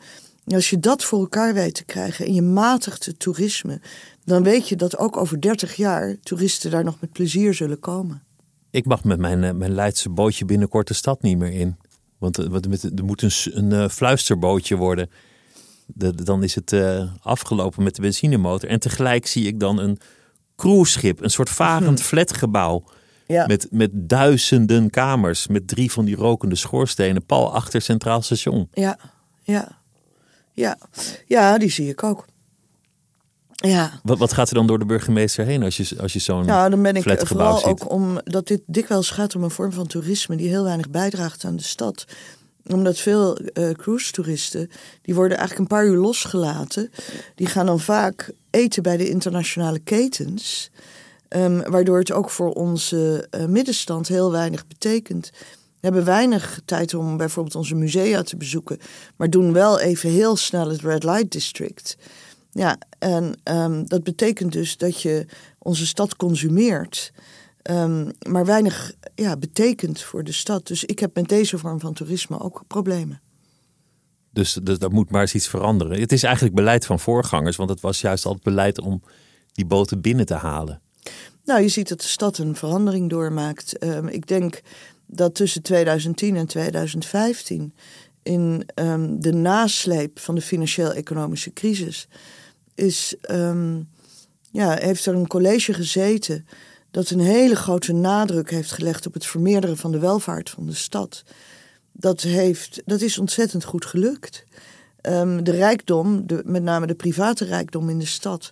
als je dat voor elkaar weet te krijgen en je matigt het toerisme, dan weet je dat ook over 30 jaar toeristen daar nog met plezier zullen komen. Ik mag met mijn, eh, mijn Leidse bootje binnenkort de stad niet meer in. Want eh, er moet een, een uh, fluisterbootje worden. De, dan is het uh, afgelopen met de benzinemotor. En tegelijk zie ik dan een cruiseschip, een soort varend flatgebouw. Ja. Met, met duizenden kamers, met drie van die rokende schoorstenen, pal achter Centraal Station. Ja, ja, ja. Ja, die zie ik ook. Ja. Wat, wat gaat er dan door de burgemeester heen als je, als je zo'n Nou, dan ben ik vooral ziet? ook omdat dit dikwijls gaat om een vorm van toerisme die heel weinig bijdraagt aan de stad omdat veel uh, cruise-toeristen, die worden eigenlijk een paar uur losgelaten. Die gaan dan vaak eten bij de internationale ketens. Um, waardoor het ook voor onze uh, middenstand heel weinig betekent. We hebben weinig tijd om bijvoorbeeld onze musea te bezoeken. Maar doen wel even heel snel het Red Light District. Ja, en um, dat betekent dus dat je onze stad consumeert. Um, maar weinig ja, betekent voor de stad. Dus ik heb met deze vorm van toerisme ook problemen. Dus, dus daar moet maar eens iets veranderen. Het is eigenlijk beleid van voorgangers, want het was juist al het beleid om die boten binnen te halen. Nou, je ziet dat de stad een verandering doormaakt. Um, ik denk dat tussen 2010 en 2015 in um, de nasleep van de financieel-economische crisis is, ja, heeft er een college gezeten dat een hele grote nadruk heeft gelegd op het vermeerderen van de welvaart van de stad. Dat, heeft, dat is ontzettend goed gelukt. Um, de rijkdom, de, met name de private rijkdom in de stad,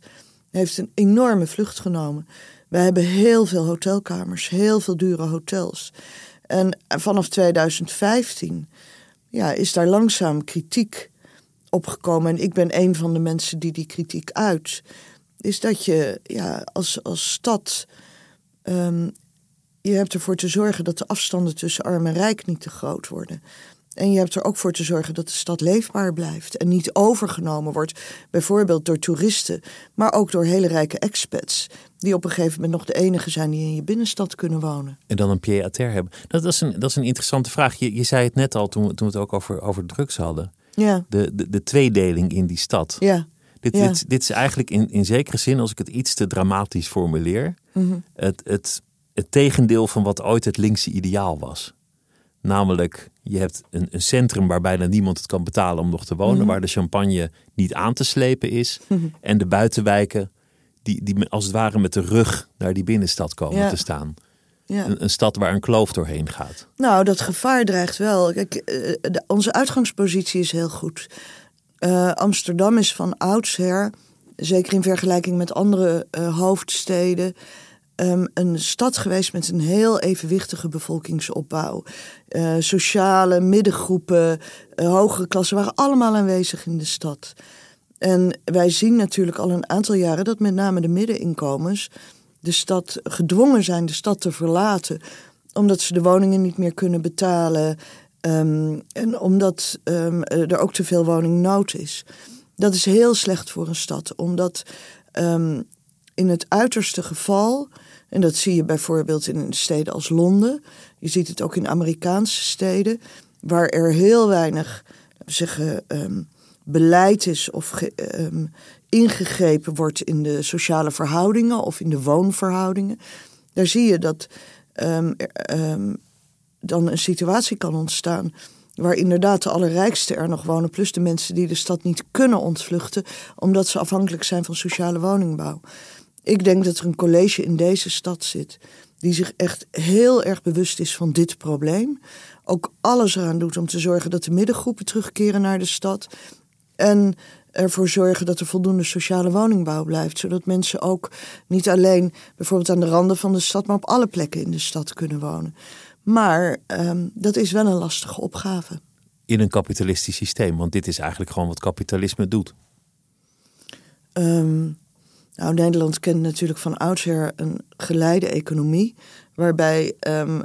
heeft een enorme vlucht genomen. Wij hebben heel veel hotelkamers, heel veel dure hotels. En vanaf 2015 ja, is daar langzaam kritiek opgekomen. En ik ben een van de mensen die die kritiek uit. Is dat je ja, als, als stad Um, je hebt ervoor te zorgen dat de afstanden tussen arm en rijk niet te groot worden. En je hebt er ook voor te zorgen dat de stad leefbaar blijft en niet overgenomen wordt, bijvoorbeeld door toeristen, maar ook door hele rijke expats, die op een gegeven moment nog de enige zijn die in je binnenstad kunnen wonen. En dan een pied à terre hebben. Dat, dat, is, een, dat is een interessante vraag. Je, je zei het net al toen, we- toen we het ook over, over drugs hadden. Ja, De, de, de tweedeling in die stad. ja, Dit, Ja. dit, dit is eigenlijk in, in zekere zin, als ik het iets te dramatisch formuleer, Mhm. het, het, het tegendeel van wat ooit het linkse ideaal was. Namelijk, je hebt een, een centrum waar bijna niemand het kan betalen om nog te wonen, Mhm. waar de champagne niet aan te slepen is. En de buitenwijken, die, die als het ware met de rug naar die binnenstad komen Ja. te staan. ja. Een, een stad waar een kloof doorheen gaat. Nou, dat gevaar dreigt wel. Kijk, eh, onze uitgangspositie is heel goed. Eh, Amsterdam is van oudsher, zeker in vergelijking met andere eh, hoofdsteden, ehm, een stad geweest met een heel evenwichtige bevolkingsopbouw. Eh, sociale middengroepen, hogere klassen waren allemaal aanwezig in de stad. En wij zien natuurlijk al een aantal jaren dat met name de middeninkomens de stad gedwongen zijn de stad te verlaten, omdat ze de woningen niet meer kunnen betalen ehm, en omdat ehm, er ook te veel woningnood is. Dat is heel slecht voor een stad, omdat ehm, in het uiterste geval, en dat zie je bijvoorbeeld in steden als Londen, je ziet het ook in Amerikaanse steden, waar er heel weinig, zeggen, beleid is of ge- ingegrepen wordt in de sociale verhoudingen of in de woonverhoudingen. Daar zie je dat dan een situatie kan ontstaan waar inderdaad de allerrijksten er nog wonen, plus de mensen die de stad niet kunnen ontvluchten, omdat ze afhankelijk zijn van sociale woningbouw. Ik denk dat er een college in deze stad zit die zich echt heel erg bewust is van dit probleem. Ook alles eraan doet om te zorgen dat de middengroepen terugkeren naar de stad. En ervoor zorgen dat er voldoende sociale woningbouw blijft. Zodat mensen ook niet alleen bijvoorbeeld aan de randen van de stad, maar op alle plekken in de stad kunnen wonen. Maar ehm, dat is wel een lastige opgave. In een kapitalistisch systeem. Want dit is eigenlijk gewoon wat kapitalisme doet. Ehm, nou, Nederland kent natuurlijk van oudsher een geleide economie, waarbij ehm,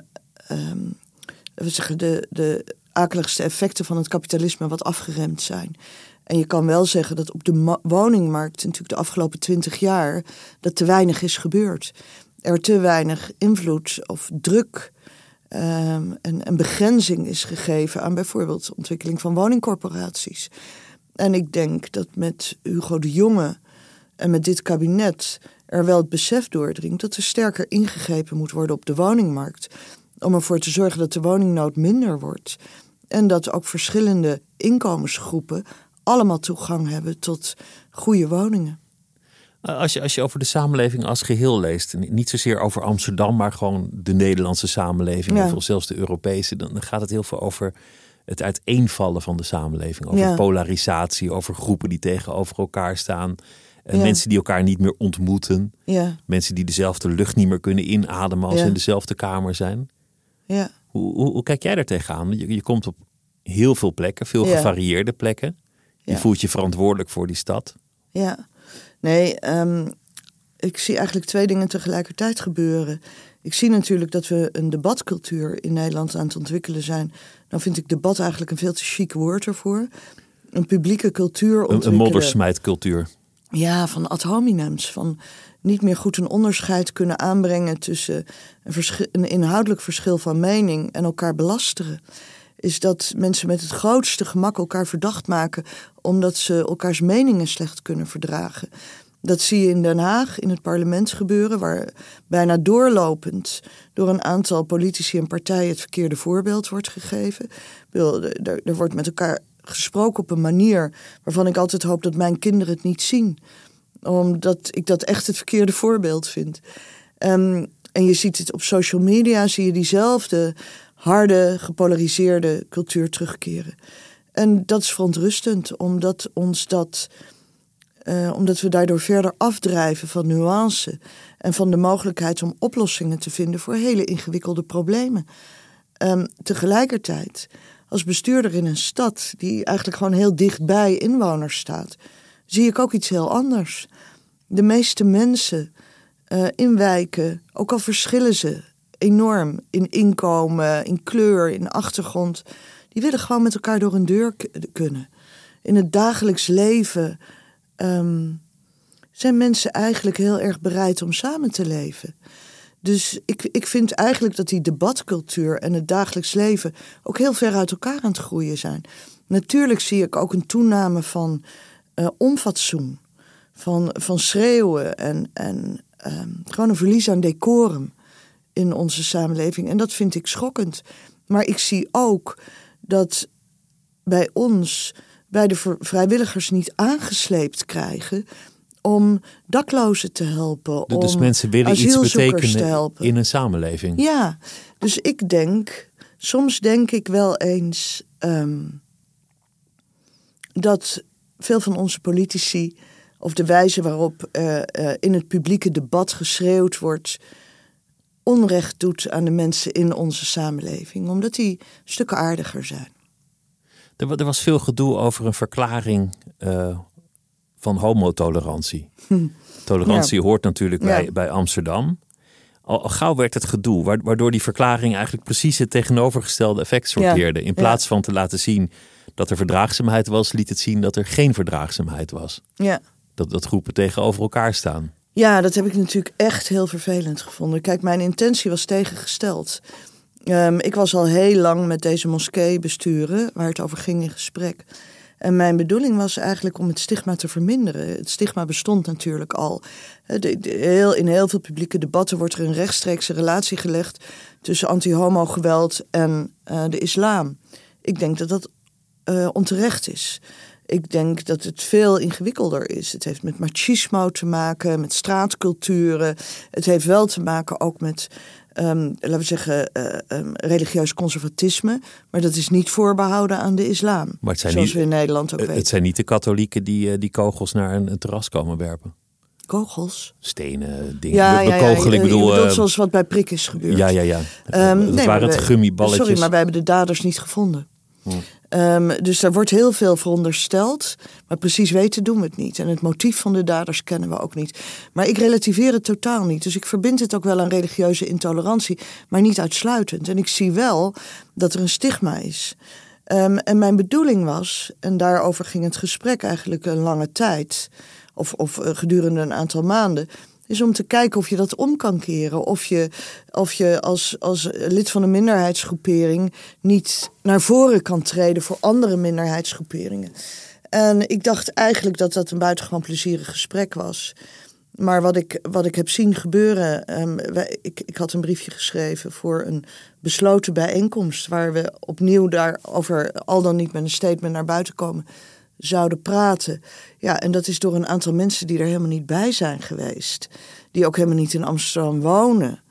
we zeggen, de, de akeligste effecten van het kapitalisme wat afgeremd zijn. En je kan wel zeggen dat op de ma- woningmarkt natuurlijk de afgelopen twintig jaar dat te weinig is gebeurd. Er te weinig invloed of druk ehm, en, en begrenzing is gegeven aan bijvoorbeeld de ontwikkeling van woningcorporaties. En ik denk dat met Hugo de Jonge en met dit kabinet er wel het besef doordringt dat er sterker ingegrepen moet worden op de woningmarkt. Om ervoor te zorgen dat de woningnood minder wordt. En dat ook verschillende inkomensgroepen allemaal toegang hebben tot goede woningen. Eh, Als je, als je over de samenleving als geheel leest, niet zozeer over Amsterdam, maar gewoon de Nederlandse samenleving, Ja. of zelfs de Europese, dan dan gaat het heel veel over het uiteenvallen van de samenleving. Over Ja. polarisatie, over groepen die tegenover elkaar staan. eh, Ja. Mensen die elkaar niet meer ontmoeten. Ja, Mensen die dezelfde lucht niet meer kunnen inademen als ze in dezelfde kamer zijn. ja. Hoe, hoe, hoe kijk jij daar tegenaan? Je, je komt op heel veel plekken, veel gevarieerde plekken. Je voelt je verantwoordelijk voor die stad. Ja, nee, ehm, ik zie eigenlijk twee dingen tegelijkertijd gebeuren. Ik zie natuurlijk dat we een debatcultuur in Nederland aan het ontwikkelen zijn. Nou vind ik debat eigenlijk een veel te chic woord ervoor. Een publieke cultuur Een, ontwikkelen. een moddersmijtcultuur. Ja, van ad hominems. Van niet meer goed een onderscheid kunnen aanbrengen tussen een, een inhoudelijk verschil van mening en elkaar belasteren. Is dat mensen met het grootste gemak elkaar verdacht maken omdat ze elkaars meningen slecht kunnen verdragen. Dat zie je in Den Haag, in het parlement gebeuren, waar bijna doorlopend door een aantal politici en partijen het verkeerde voorbeeld wordt gegeven. Er wordt met elkaar gesproken op een manier waarvan ik altijd hoop dat mijn kinderen het niet zien. Omdat ik dat echt het verkeerde voorbeeld vind. Ehm, en je ziet het op social media, zie je diezelfde harde, gepolariseerde cultuur terugkeren. En dat is verontrustend, omdat ons dat. eh, omdat we daardoor verder afdrijven van nuance en van de mogelijkheid om oplossingen te vinden voor hele ingewikkelde problemen. Ehm, tegelijkertijd, als bestuurder in een stad die eigenlijk gewoon heel dicht bij inwoners staat, zie ik ook iets heel anders. De meeste mensen eh, in wijken, ook al verschillen ze enorm in inkomen, in kleur, in achtergrond, die willen gewoon met elkaar door een deur kunnen. In het dagelijks leven ehm, zijn mensen eigenlijk heel erg bereid om samen te leven. Dus ik, ik vind eigenlijk dat die debatcultuur en het dagelijks leven ook heel ver uit elkaar aan het groeien zijn. Natuurlijk zie ik ook een toename van uh, onfatsoen, van, van schreeuwen en, en ehm, gewoon een verlies aan decorum in onze samenleving. En dat vind ik schokkend. Maar ik zie ook dat bij ons, bij de vrijwilligers niet aangesleept krijgen om daklozen te helpen. Dus om mensen willen iets betekenen in een samenleving. Ja, dus ik denk, soms denk ik wel eens ehm, dat veel van onze politici, of de wijze waarop uh, in het publieke debat geschreeuwd wordt, onrecht doet aan de mensen in onze samenleving, omdat die stukken aardiger zijn. Er, er was veel gedoe over een verklaring uh, van homotolerantie. Hm. Tolerantie hoort natuurlijk bij, bij Amsterdam. Al, gauw werd het gedoe, waardoor die verklaring eigenlijk precies het tegenovergestelde effect sorteerde. In plaats van te laten zien dat er verdraagzaamheid was, liet het zien dat er geen verdraagzaamheid was. Ja. Dat, dat groepen tegenover elkaar staan. Ja, dat heb ik natuurlijk echt heel vervelend gevonden. Kijk, mijn intentie was tegengesteld. Um, ik was al heel lang met deze moskee besturen, waar het over ging in gesprek. En mijn bedoeling was eigenlijk om het stigma te verminderen. Het stigma bestond natuurlijk al. De, heel, in heel veel publieke debatten wordt er een rechtstreekse relatie gelegd tussen anti-homo-geweld en uh, de islam. Ik denk dat dat uh, onterecht is. Ik denk dat het veel ingewikkelder is. Het heeft met machismo te maken, met straatculturen. Het heeft wel te maken ook met um, laten we zeggen, uh, um, religieus conservatisme. Maar dat is niet voorbehouden aan de islam. Maar het zijn zoals niet, we in Nederland ook weten. Het zijn niet de katholieken die, uh, die kogels naar een, een, terras komen werpen. Kogels? Stenen, dingen. Ja, ja, ja, ik bedoel... Uh, zoals wat bij prik is gebeurd. Ja, ja, ja. Um, dat nee, waren het gummiballetjes. Sorry, maar wij hebben de daders niet gevonden. Hm. Um, dus daar wordt heel veel verondersteld. Maar precies weten doen we het niet. En het motief van de daders kennen we ook niet. Maar ik relativeer het totaal niet. Dus ik verbind het ook wel aan religieuze intolerantie. Maar niet uitsluitend. En ik zie wel dat er een stigma is. Um, en mijn bedoeling was, en daarover ging het gesprek eigenlijk een lange tijd. Of, of uh, gedurende een aantal maanden is om te kijken of je dat om kan keren. Of je, of je als, als lid van een minderheidsgroepering niet naar voren kan treden voor andere minderheidsgroeperingen. En ik dacht eigenlijk dat dat een buitengewoon plezierig gesprek was. Maar wat ik, wat ik heb zien gebeuren. Wij, ik, ik had een briefje geschreven voor een besloten bijeenkomst. waar we opnieuw daarover al dan niet met een statement naar buiten komen zouden praten. Ja, en dat is door een aantal mensen die er helemaal niet bij zijn geweest. Die ook helemaal niet in Amsterdam wonen.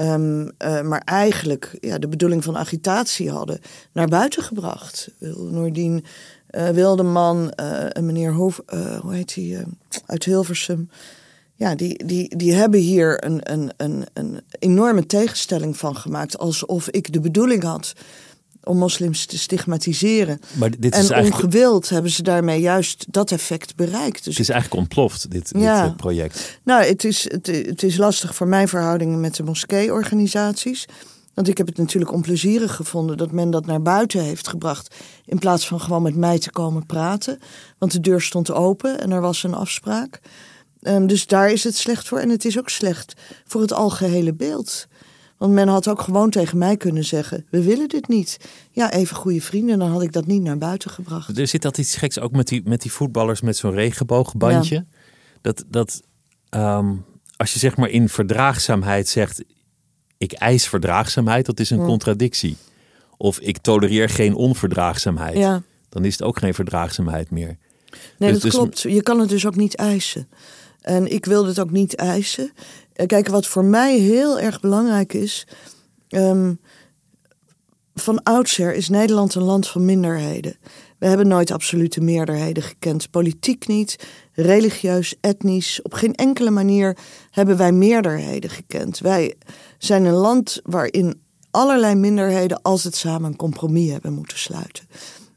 Um, uh, maar eigenlijk ja, de bedoeling van agitatie hadden naar buiten gebracht. Noordien uh, Wildeman, uh, meneer Hof, hoe heet uit Hilversum. Ja, die, die, die hebben hier een, een, een, een enorme tegenstelling van gemaakt. Alsof ik de bedoeling had om moslims te stigmatiseren. Maar dit is en eigenlijk... ongewild hebben ze daarmee juist dat effect bereikt. Dus het is eigenlijk ontploft, dit, dit eh, project. Nou, het is, het, het is lastig voor mijn verhoudingen met de moskeeorganisaties. Want ik heb het natuurlijk onplezierig gevonden dat men dat naar buiten heeft gebracht. In plaats van gewoon met mij te komen praten. Want de deur stond open en er was een afspraak. Um, dus daar is het slecht voor. En het is ook slecht voor het algehele beeld. Want men had ook gewoon tegen mij kunnen zeggen: We willen dit niet. Ja, even goede vrienden, dan had ik dat niet naar buiten gebracht. Er zit dat iets geks ook met die, met die voetballers met zo'n regenboogbandje. Dat, dat ehm, als je zeg maar in verdraagzaamheid zegt: Ik eis verdraagzaamheid, dat is een contradictie. Of ik tolereer geen onverdraagzaamheid. Ja. Dan is het ook geen verdraagzaamheid meer. Nee, dus, dat klopt. Je kan het dus ook niet eisen. En ik wilde het ook niet eisen. Eh, kijk, wat voor mij heel erg belangrijk is. Um, van oudsher is Nederland een land van minderheden. We hebben nooit absolute meerderheden gekend. Politiek niet, religieus, etnisch. Op geen enkele manier hebben wij meerderheden gekend. Wij zijn een land waarin allerlei minderheden het samen een compromis hebben moeten sluiten.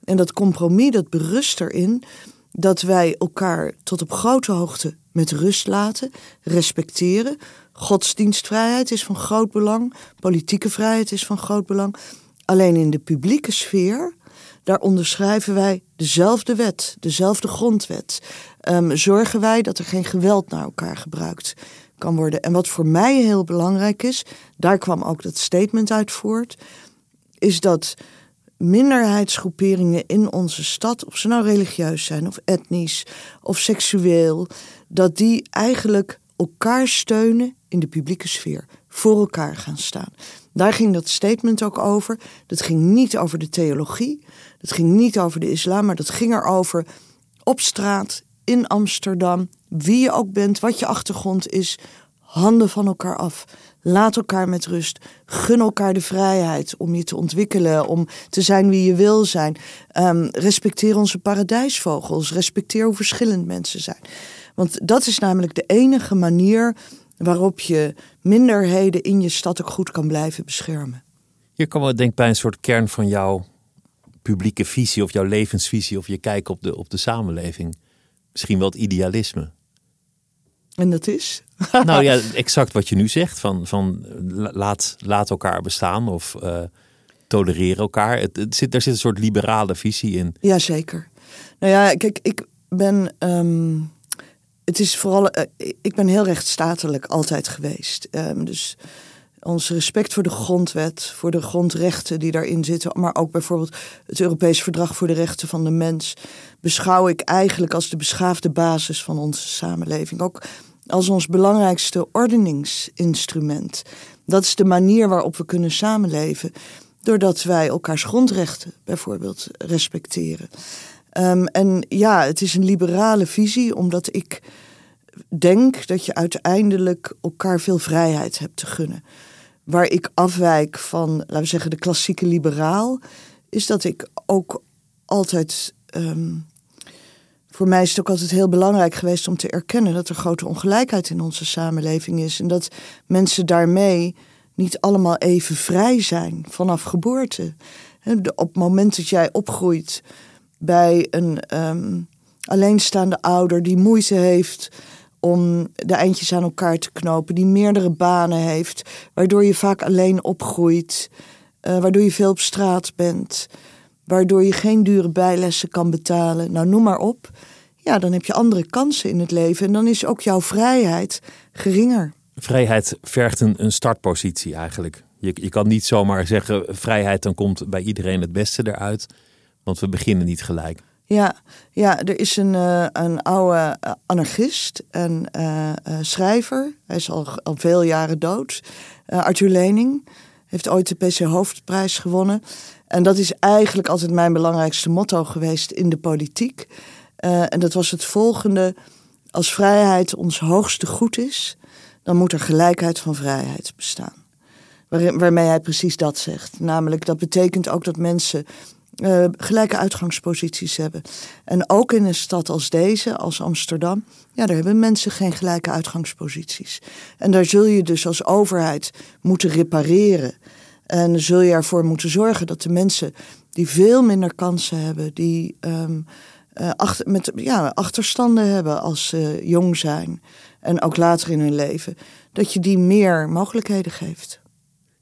En dat compromis dat berust erin dat wij elkaar tot op grote hoogte met rust laten, respecteren. Godsdienstvrijheid is van groot belang, politieke vrijheid is van groot belang. Alleen in de publieke sfeer daar onderschrijven wij dezelfde wet, dezelfde grondwet. Ehm, zorgen wij dat er geen geweld naar elkaar gebruikt kan worden. En wat voor mij heel belangrijk is, daar kwam ook dat statement uit voort, is dat minderheidsgroeperingen in onze stad, of ze nou religieus zijn, of etnisch, of seksueel, dat die eigenlijk elkaar steunen in de publieke sfeer, voor elkaar gaan staan. Daar ging dat statement ook over. Dat ging niet over de theologie, dat ging niet over de islam, maar dat ging erover op straat, in Amsterdam, wie je ook bent, wat je achtergrond is, handen van elkaar af. Laat elkaar met rust. Gun elkaar de vrijheid om je te ontwikkelen, om te zijn wie je wil zijn. Um, respecteer onze paradijsvogels. Respecteer hoe verschillend mensen zijn. Want dat is namelijk de enige manier waarop je minderheden in je stad ook goed kan blijven beschermen. Hier komen we denk ik bij een soort kern van jouw publieke visie of jouw levensvisie of je kijk op de, op de samenleving. Misschien wel het idealisme. En dat is? nou ja, exact wat je nu zegt. Van, van laat, laat elkaar bestaan of uh, tolereren elkaar. Het, het, zit, daar zit een soort liberale visie in. Jazeker. Nou ja, kijk, ik ben... Ehm, het is vooral... Uh, ik ben heel rechtsstatelijk altijd geweest. Um, dus ons respect voor de grondwet, voor de grondrechten die daarin zitten, maar ook bijvoorbeeld het Europees Verdrag voor de Rechten van de Mens, beschouw ik eigenlijk als de beschaafde basis van onze samenleving. Ook als ons belangrijkste ordeningsinstrument. Dat is de manier waarop we kunnen samenleven, doordat wij elkaars grondrechten bijvoorbeeld respecteren. Um, en ja, het is een liberale visie, omdat ik denk dat je uiteindelijk elkaar veel vrijheid hebt te gunnen waar ik afwijk van, laten we zeggen, de klassieke liberaal, is dat ik ook altijd. Um, voor mij is het ook altijd heel belangrijk geweest om te erkennen dat er grote ongelijkheid in onze samenleving is. En dat mensen daarmee niet allemaal even vrij zijn vanaf geboorte. Op het moment dat jij opgroeit bij een um, alleenstaande ouder die moeite heeft om de eindjes aan elkaar te knopen, die meerdere banen heeft, waardoor je vaak alleen opgroeit, uh, waardoor je veel op straat bent, waardoor je geen dure bijlessen kan betalen. Nou, noem maar op. Ja, dan heb je andere kansen in het leven en dan is ook jouw vrijheid geringer. Vrijheid vergt een, een startpositie eigenlijk. Je, je kan niet zomaar zeggen vrijheid, dan komt bij iedereen het beste eruit, want we beginnen niet gelijk. Ja, ja er is een, uh, een oude uh, anarchist en uh, schrijver. Hij is al, al veel jaren dood. Arthur Lening heeft ooit de PC Hoofdprijs gewonnen. En dat is eigenlijk altijd mijn belangrijkste motto geweest in de politiek. en dat was het volgende. Als vrijheid ons hoogste goed is, dan moet er gelijkheid van vrijheid bestaan. Waar, waarmee hij precies dat zegt. Namelijk, dat betekent ook dat mensen uh, gelijke uitgangsposities hebben. En ook in een stad als deze, als Amsterdam, ja, daar hebben mensen geen gelijke uitgangsposities. En daar zul je dus als overheid moeten repareren. En zul je ervoor moeten zorgen dat de mensen die veel minder kansen hebben, die um, uh, achter, met, ja, achterstanden hebben als ze jong zijn en ook later in hun leven, dat je die meer mogelijkheden geeft.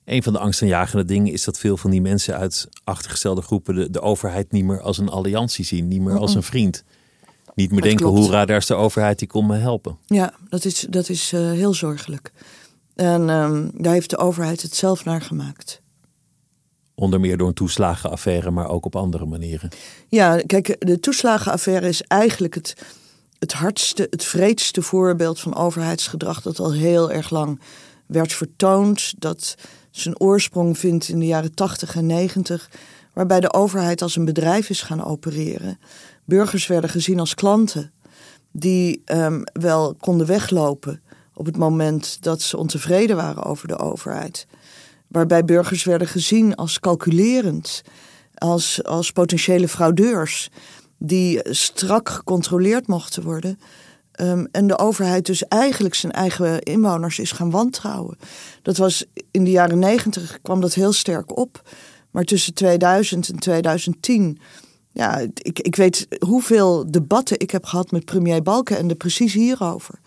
Een van de angstaanjagende dingen is dat veel van die mensen uit achtergestelde groepen de, de overheid niet meer als een alliantie zien, niet meer als een vriend. Niet meer denken, klopt. hoera, daar is de overheid, die komt me helpen. Ja, dat is, dat is uh, heel zorgelijk. En um, daar heeft de overheid het zelf naar gemaakt. Onder meer door een toeslagenaffaire, maar ook op andere manieren. Ja, kijk, de toeslagenaffaire is eigenlijk het, het hardste, het vreedste voorbeeld van overheidsgedrag dat al heel erg lang werd vertoond. Dat zijn oorsprong vindt in de jaren 80 en 90, waarbij de overheid als een bedrijf is gaan opereren. Burgers werden gezien als klanten die um, wel konden weglopen op het moment dat ze ontevreden waren over de overheid. Waarbij burgers werden gezien als calculerend, als, als potentiële fraudeurs die strak gecontroleerd mochten worden. Um, en de overheid dus eigenlijk zijn eigen inwoners is gaan wantrouwen. Dat was in de jaren negentig kwam dat heel sterk op. Maar tussen 2000 en 2010, ja, ik, ik weet hoeveel debatten ik heb gehad met premier Balken en de precies hierover.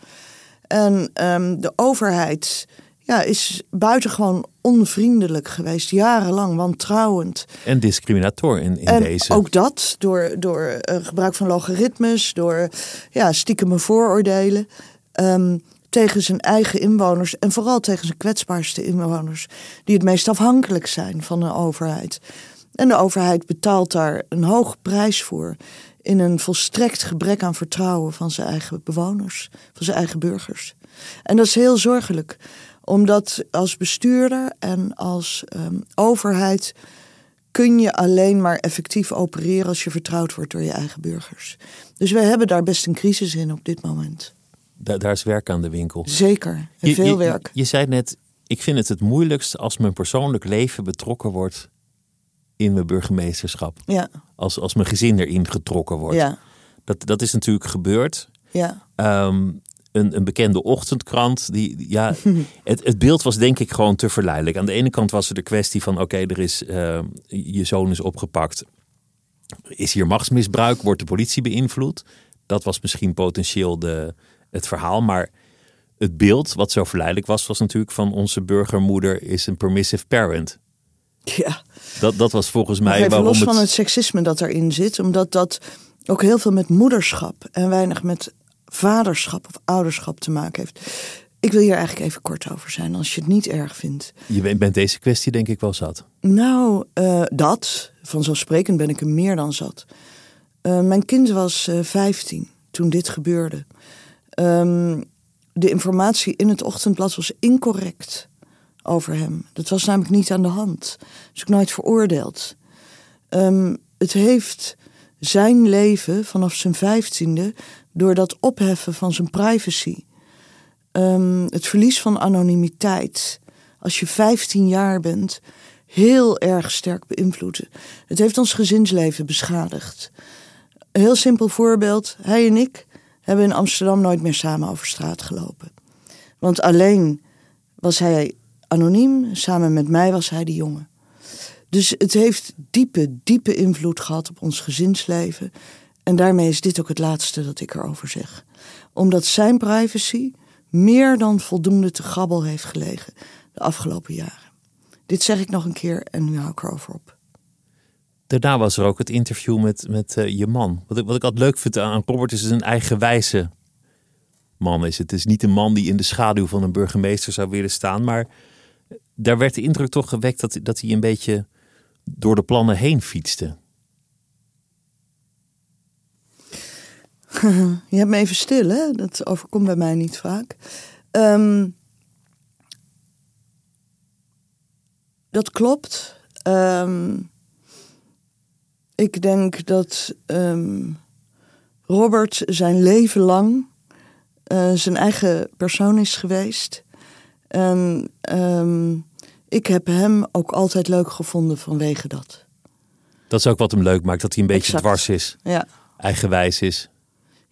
En um, de overheid ja, is buitengewoon onvriendelijk geweest, jarenlang wantrouwend. En discriminator in, in en deze. ook dat door, door eh, gebruik van logaritmes, door ja, stiekeme vooroordelen ehm, tegen zijn eigen inwoners en vooral tegen zijn kwetsbaarste inwoners, die het meest afhankelijk zijn van de overheid. En de overheid betaalt daar een hoge prijs voor in een volstrekt gebrek aan vertrouwen van zijn eigen bewoners, van zijn eigen burgers. En dat is heel zorgelijk, omdat als bestuurder en als ehm, overheid kun je alleen maar effectief opereren als je vertrouwd wordt door je eigen burgers. Dus wij hebben daar best een crisis in op dit moment. Da- daar is werk aan de winkel. Zeker, en Je- veel je, werk. Je zei net, ik vind het het moeilijkst als mijn persoonlijk leven betrokken wordt in mijn burgemeesterschap. Ja, Als, als mijn gezin erin getrokken wordt. ja, Dat, dat is natuurlijk gebeurd. ja. Ehm, een, een bekende ochtendkrant. Die, die- ja, het, het beeld was denk ik gewoon te verleidelijk. Aan de ene kant was er de kwestie van: oké, er is eh, je zoon is opgepakt. Is hier machtsmisbruik? Wordt de politie beïnvloed? Dat was misschien potentieel de, het verhaal. Maar het beeld wat zo verleidelijk was, was natuurlijk van onze burgermoeder is een permissive parent. ja. Dat, dat was volgens mij even waarom los het... van het seksisme dat erin zit, omdat dat ook heel veel met moederschap en weinig met vaderschap of ouderschap te maken heeft. Ik wil hier eigenlijk even kort over zijn, als je het niet erg vindt. Je bent- deze kwestie denk ik wel zat. Nou, eh, dat, vanzelfsprekend ben ik er meer dan zat. Eh, mijn kind was eh 15 toen dit gebeurde. Ehm, de informatie in het ochtendblad was incorrect over hem. Dat was namelijk niet aan de hand. Dus ik nooit veroordeeld. Ehm, het heeft zijn leven vanaf zijn vijftiende door dat opheffen van zijn privacy. Ehm, het verlies van anonimiteit. Als je 15 jaar bent, heel erg sterk beïnvloeden. Het heeft ons gezinsleven beschadigd. Een heel simpel voorbeeld. Hij en ik hebben in Amsterdam nooit meer samen over straat gelopen. Want alleen was hij anoniem, samen met mij was hij de jongen. Dus het heeft diepe, diepe invloed gehad op ons gezinsleven. En daarmee is dit ook het laatste dat ik erover zeg. Omdat zijn privacy meer dan voldoende te grabbel heeft gelegen de afgelopen jaren. Dit zeg ik nog een keer en nu hou ik erover op. Daarna was er ook het interview met, met eh, je man. Wat ik, wat ik altijd leuk vind aan Robert is een eigenwijze man. Is. Het is niet een man die in de schaduw van een burgemeester zou willen staan. Maar daar werd de indruk toch gewekt dat, dat hij een beetje door de plannen heen fietste. Je hebt me even stil, hè? Dat overkomt bij mij niet vaak. Ehm, dat klopt. Ehm, ik denk dat ehm, Robert zijn leven lang eh, zijn eigen persoon is geweest. En ik heb hem ook altijd leuk gevonden vanwege dat. Dat is ook wat hem leuk maakt. Dat hij een beetje Exact. dwars is. Ja. Eigenwijs is.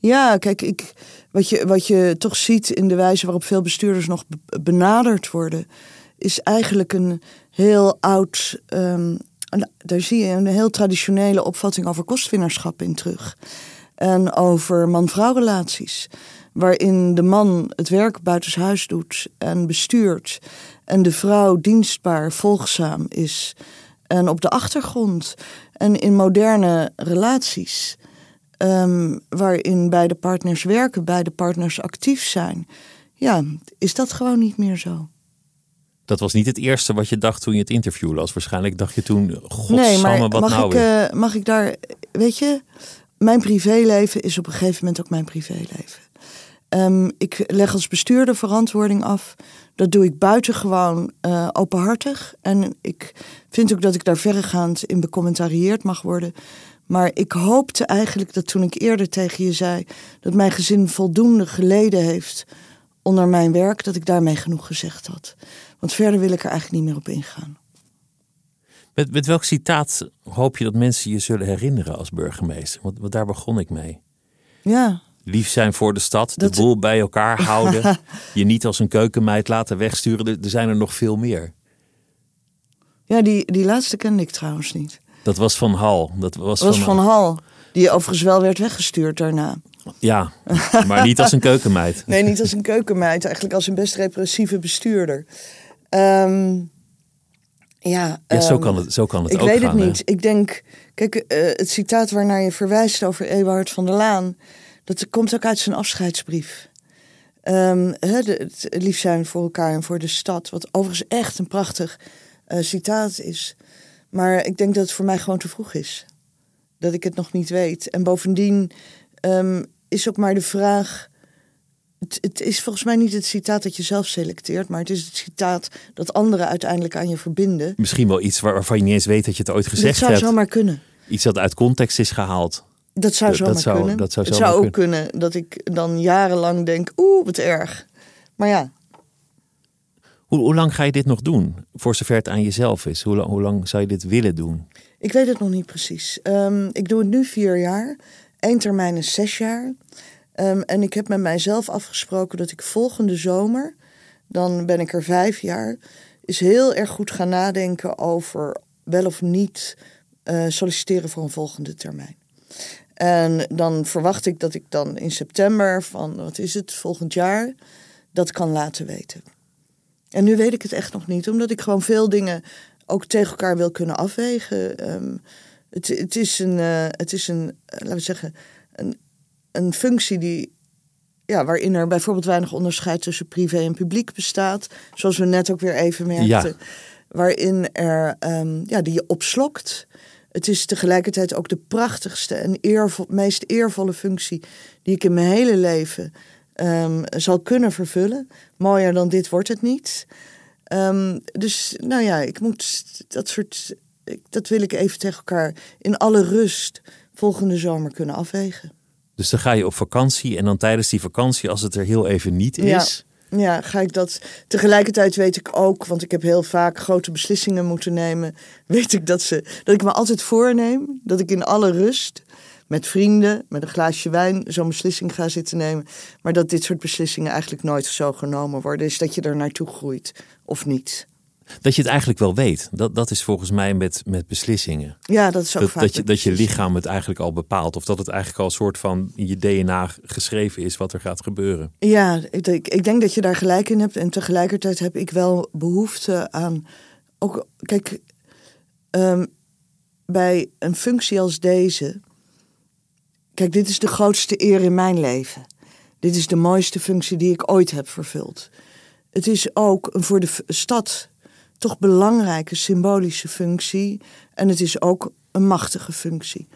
Ja, kijk, ik, wat, je, wat je toch ziet in de wijze waarop veel bestuurders nog be- benaderd worden, is eigenlijk een heel oud. ehm, daar zie je een heel traditionele opvatting over kostwinnerschap in terug. En over man-vrouw relaties. Waarin de man het werk buitenshuis doet en bestuurt. En de vrouw dienstbaar, volgzaam is. En op de achtergrond. En in moderne relaties ehm, waarin beide partners werken, beide partners actief zijn. Ja, is dat gewoon niet meer zo. Dat was niet het eerste wat je dacht toen je het interview las. Waarschijnlijk dacht je toen, nee, godsamme, maar wat mag, nou ik, weer? eh, mag ik daar, weet je, mijn privéleven is op een gegeven moment ook mijn privéleven. Ehm, ik leg als bestuurder verantwoording af. Dat doe ik buitengewoon eh openhartig. En ik vind ook dat ik daar verregaand in becommentarieerd mag worden. Maar ik hoopte eigenlijk dat toen ik eerder tegen je zei dat mijn gezin voldoende geleden heeft onder mijn werk, dat ik daarmee genoeg gezegd had. Want verder wil ik er eigenlijk niet meer op ingaan. Met, met welk citaat hoop je dat mensen je zullen herinneren als burgemeester? Want, want daar begon ik mee. Ja, Lief zijn voor de stad, Dat- de boel bij elkaar houden. je niet als een keukenmeid laten wegsturen. Er, er zijn er nog veel meer. ja die, die laatste kende ik trouwens niet. Dat was van Hal. Dat was, Dat was van, van Hal, die overigens wel werd weggestuurd daarna. Ja, maar niet als een keukenmeid. Nee, niet als een keukenmeid. Eigenlijk als een best repressieve bestuurder. Ehm, ja, Ja, zo ehm, kan het, zo kan het ik ook weet gaan. het hè? niet. Ik denk, kijk, eh, het citaat waarnaar je verwijst over Ewout van der Laan, dat komt ook uit zijn afscheidsbrief. Ehm, de- het lief zijn voor elkaar en voor de stad, wat overigens echt een prachtig eh, citaat is. Maar ik denk dat het voor mij gewoon te vroeg is. Dat ik het nog niet weet. En bovendien ehm, is ook maar de vraag. Het, het is volgens mij niet het citaat dat je zelf selecteert, maar het is het citaat dat anderen uiteindelijk aan je verbinden. Misschien wel iets waar- waarvan je niet eens weet dat je het ooit Dat gezegd zou hebt. zomaar kunnen. Iets dat uit context is gehaald. Dat zou Dat- zomaar dat zou- kunnen. dat zou het zomaar zou ook kunnen dat ik dan jarenlang denk, oeh, wat erg. Maar ja, Hoe, lang ga je dit nog doen? Voor zover het aan jezelf is. Hoe, lang- hoe lang zou je dit willen doen? ik weet het nog niet precies. Ehm, ik doe het nu vier jaar. Eén termijn is zes jaar. Ehm, en ik heb met mijzelf afgesproken dat ik volgende zomer, dan ben ik er vijf jaar, is heel erg goed gaan nadenken over wel of niet eh, solliciteren voor een volgende termijn. En dan verwacht ik dat ik dan in september van, wat is het, volgend jaar, dat kan laten weten. En nu weet ik het echt nog niet, omdat ik gewoon veel dingen ook tegen elkaar wil kunnen afwegen. Ehm, het, het is een, eh, het is een eh, laten we zeggen, een, een functie die, ja, waarin er bijvoorbeeld weinig onderscheid tussen privé en publiek bestaat. Zoals we net ook weer even merkten. Ja. Waarin er, ehm, ja, die je opslokt. Het is tegelijkertijd ook de prachtigste en eervol, meest eervolle functie die ik in mijn hele leven ehm, zal kunnen vervullen. Mooier dan dit wordt het niet. Ehm, dus nou ja, ik moet dat soort. ik- Dat wil ik even tegen elkaar in alle rust volgende zomer kunnen afwegen. Dus dan ga je op vakantie en dan tijdens die vakantie, als het er heel even niet is, Ja, ga ik dat. Tegelijkertijd weet ik ook, want ik heb heel vaak grote beslissingen moeten nemen. Weet ik dat, ze, dat ik me altijd voorneem dat ik in alle rust met vrienden, met een glaasje wijn, zo'n beslissing ga zitten nemen. Maar dat dit soort beslissingen eigenlijk nooit zo genomen worden. Is dat je er naartoe groeit of niet. dat je het eigenlijk wel weet. Dat, dat is volgens mij met, met beslissingen. Ja, dat is ook Dat, vaak. dat, je, dat je lichaam het eigenlijk al bepaalt. Of dat het eigenlijk al een soort van in je DNA geschreven is wat er gaat gebeuren. Ja, ik, denk- ik denk dat je daar gelijk in hebt. En tegelijkertijd heb ik wel behoefte aan. Ook, kijk, ehm, bij een functie als deze. Kijk, dit is de grootste eer in mijn leven. Dit is de mooiste functie die ik ooit heb vervuld. Het is ook een voor de stad toch belangrijke symbolische functie. En het is ook een machtige functie.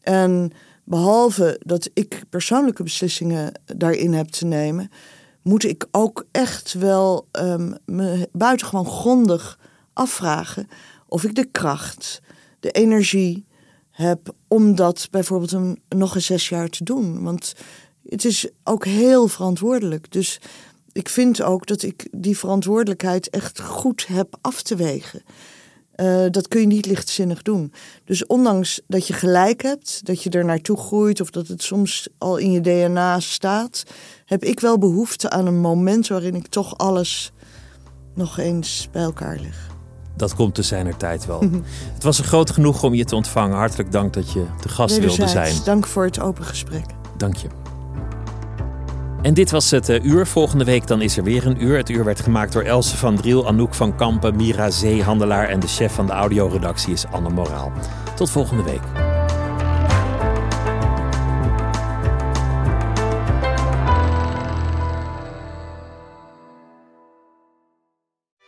En behalve dat ik persoonlijke beslissingen daarin heb te nemen, moet ik ook echt wel ehm, me buitengewoon grondig afvragen of ik de kracht, de energie heb om dat bijvoorbeeld een, nog een zes jaar te doen. Want het is ook heel verantwoordelijk. Dus ik vind ook dat ik die verantwoordelijkheid echt goed heb af te wegen. Eh, dat kun je niet lichtzinnig doen. Dus ondanks dat je gelijk hebt, dat je er naartoe groeit of dat het soms al in je DNA staat, heb ik wel behoefte aan een moment waarin ik toch alles nog eens bij elkaar leg. Dat komt te zijner tijd wel. Het was een groot genoeg om je te ontvangen. Hartelijk dank dat je te gast wilde zijn. dank voor het open gesprek. Dank je. En dit was het eh, uur. Volgende week dan is er weer een uur. Het uur werd gemaakt door Else van Driel, Anouk van Kampen, Mira Zeehandelaar en de chef van de audioredactie is Anne Moraal. Tot volgende week.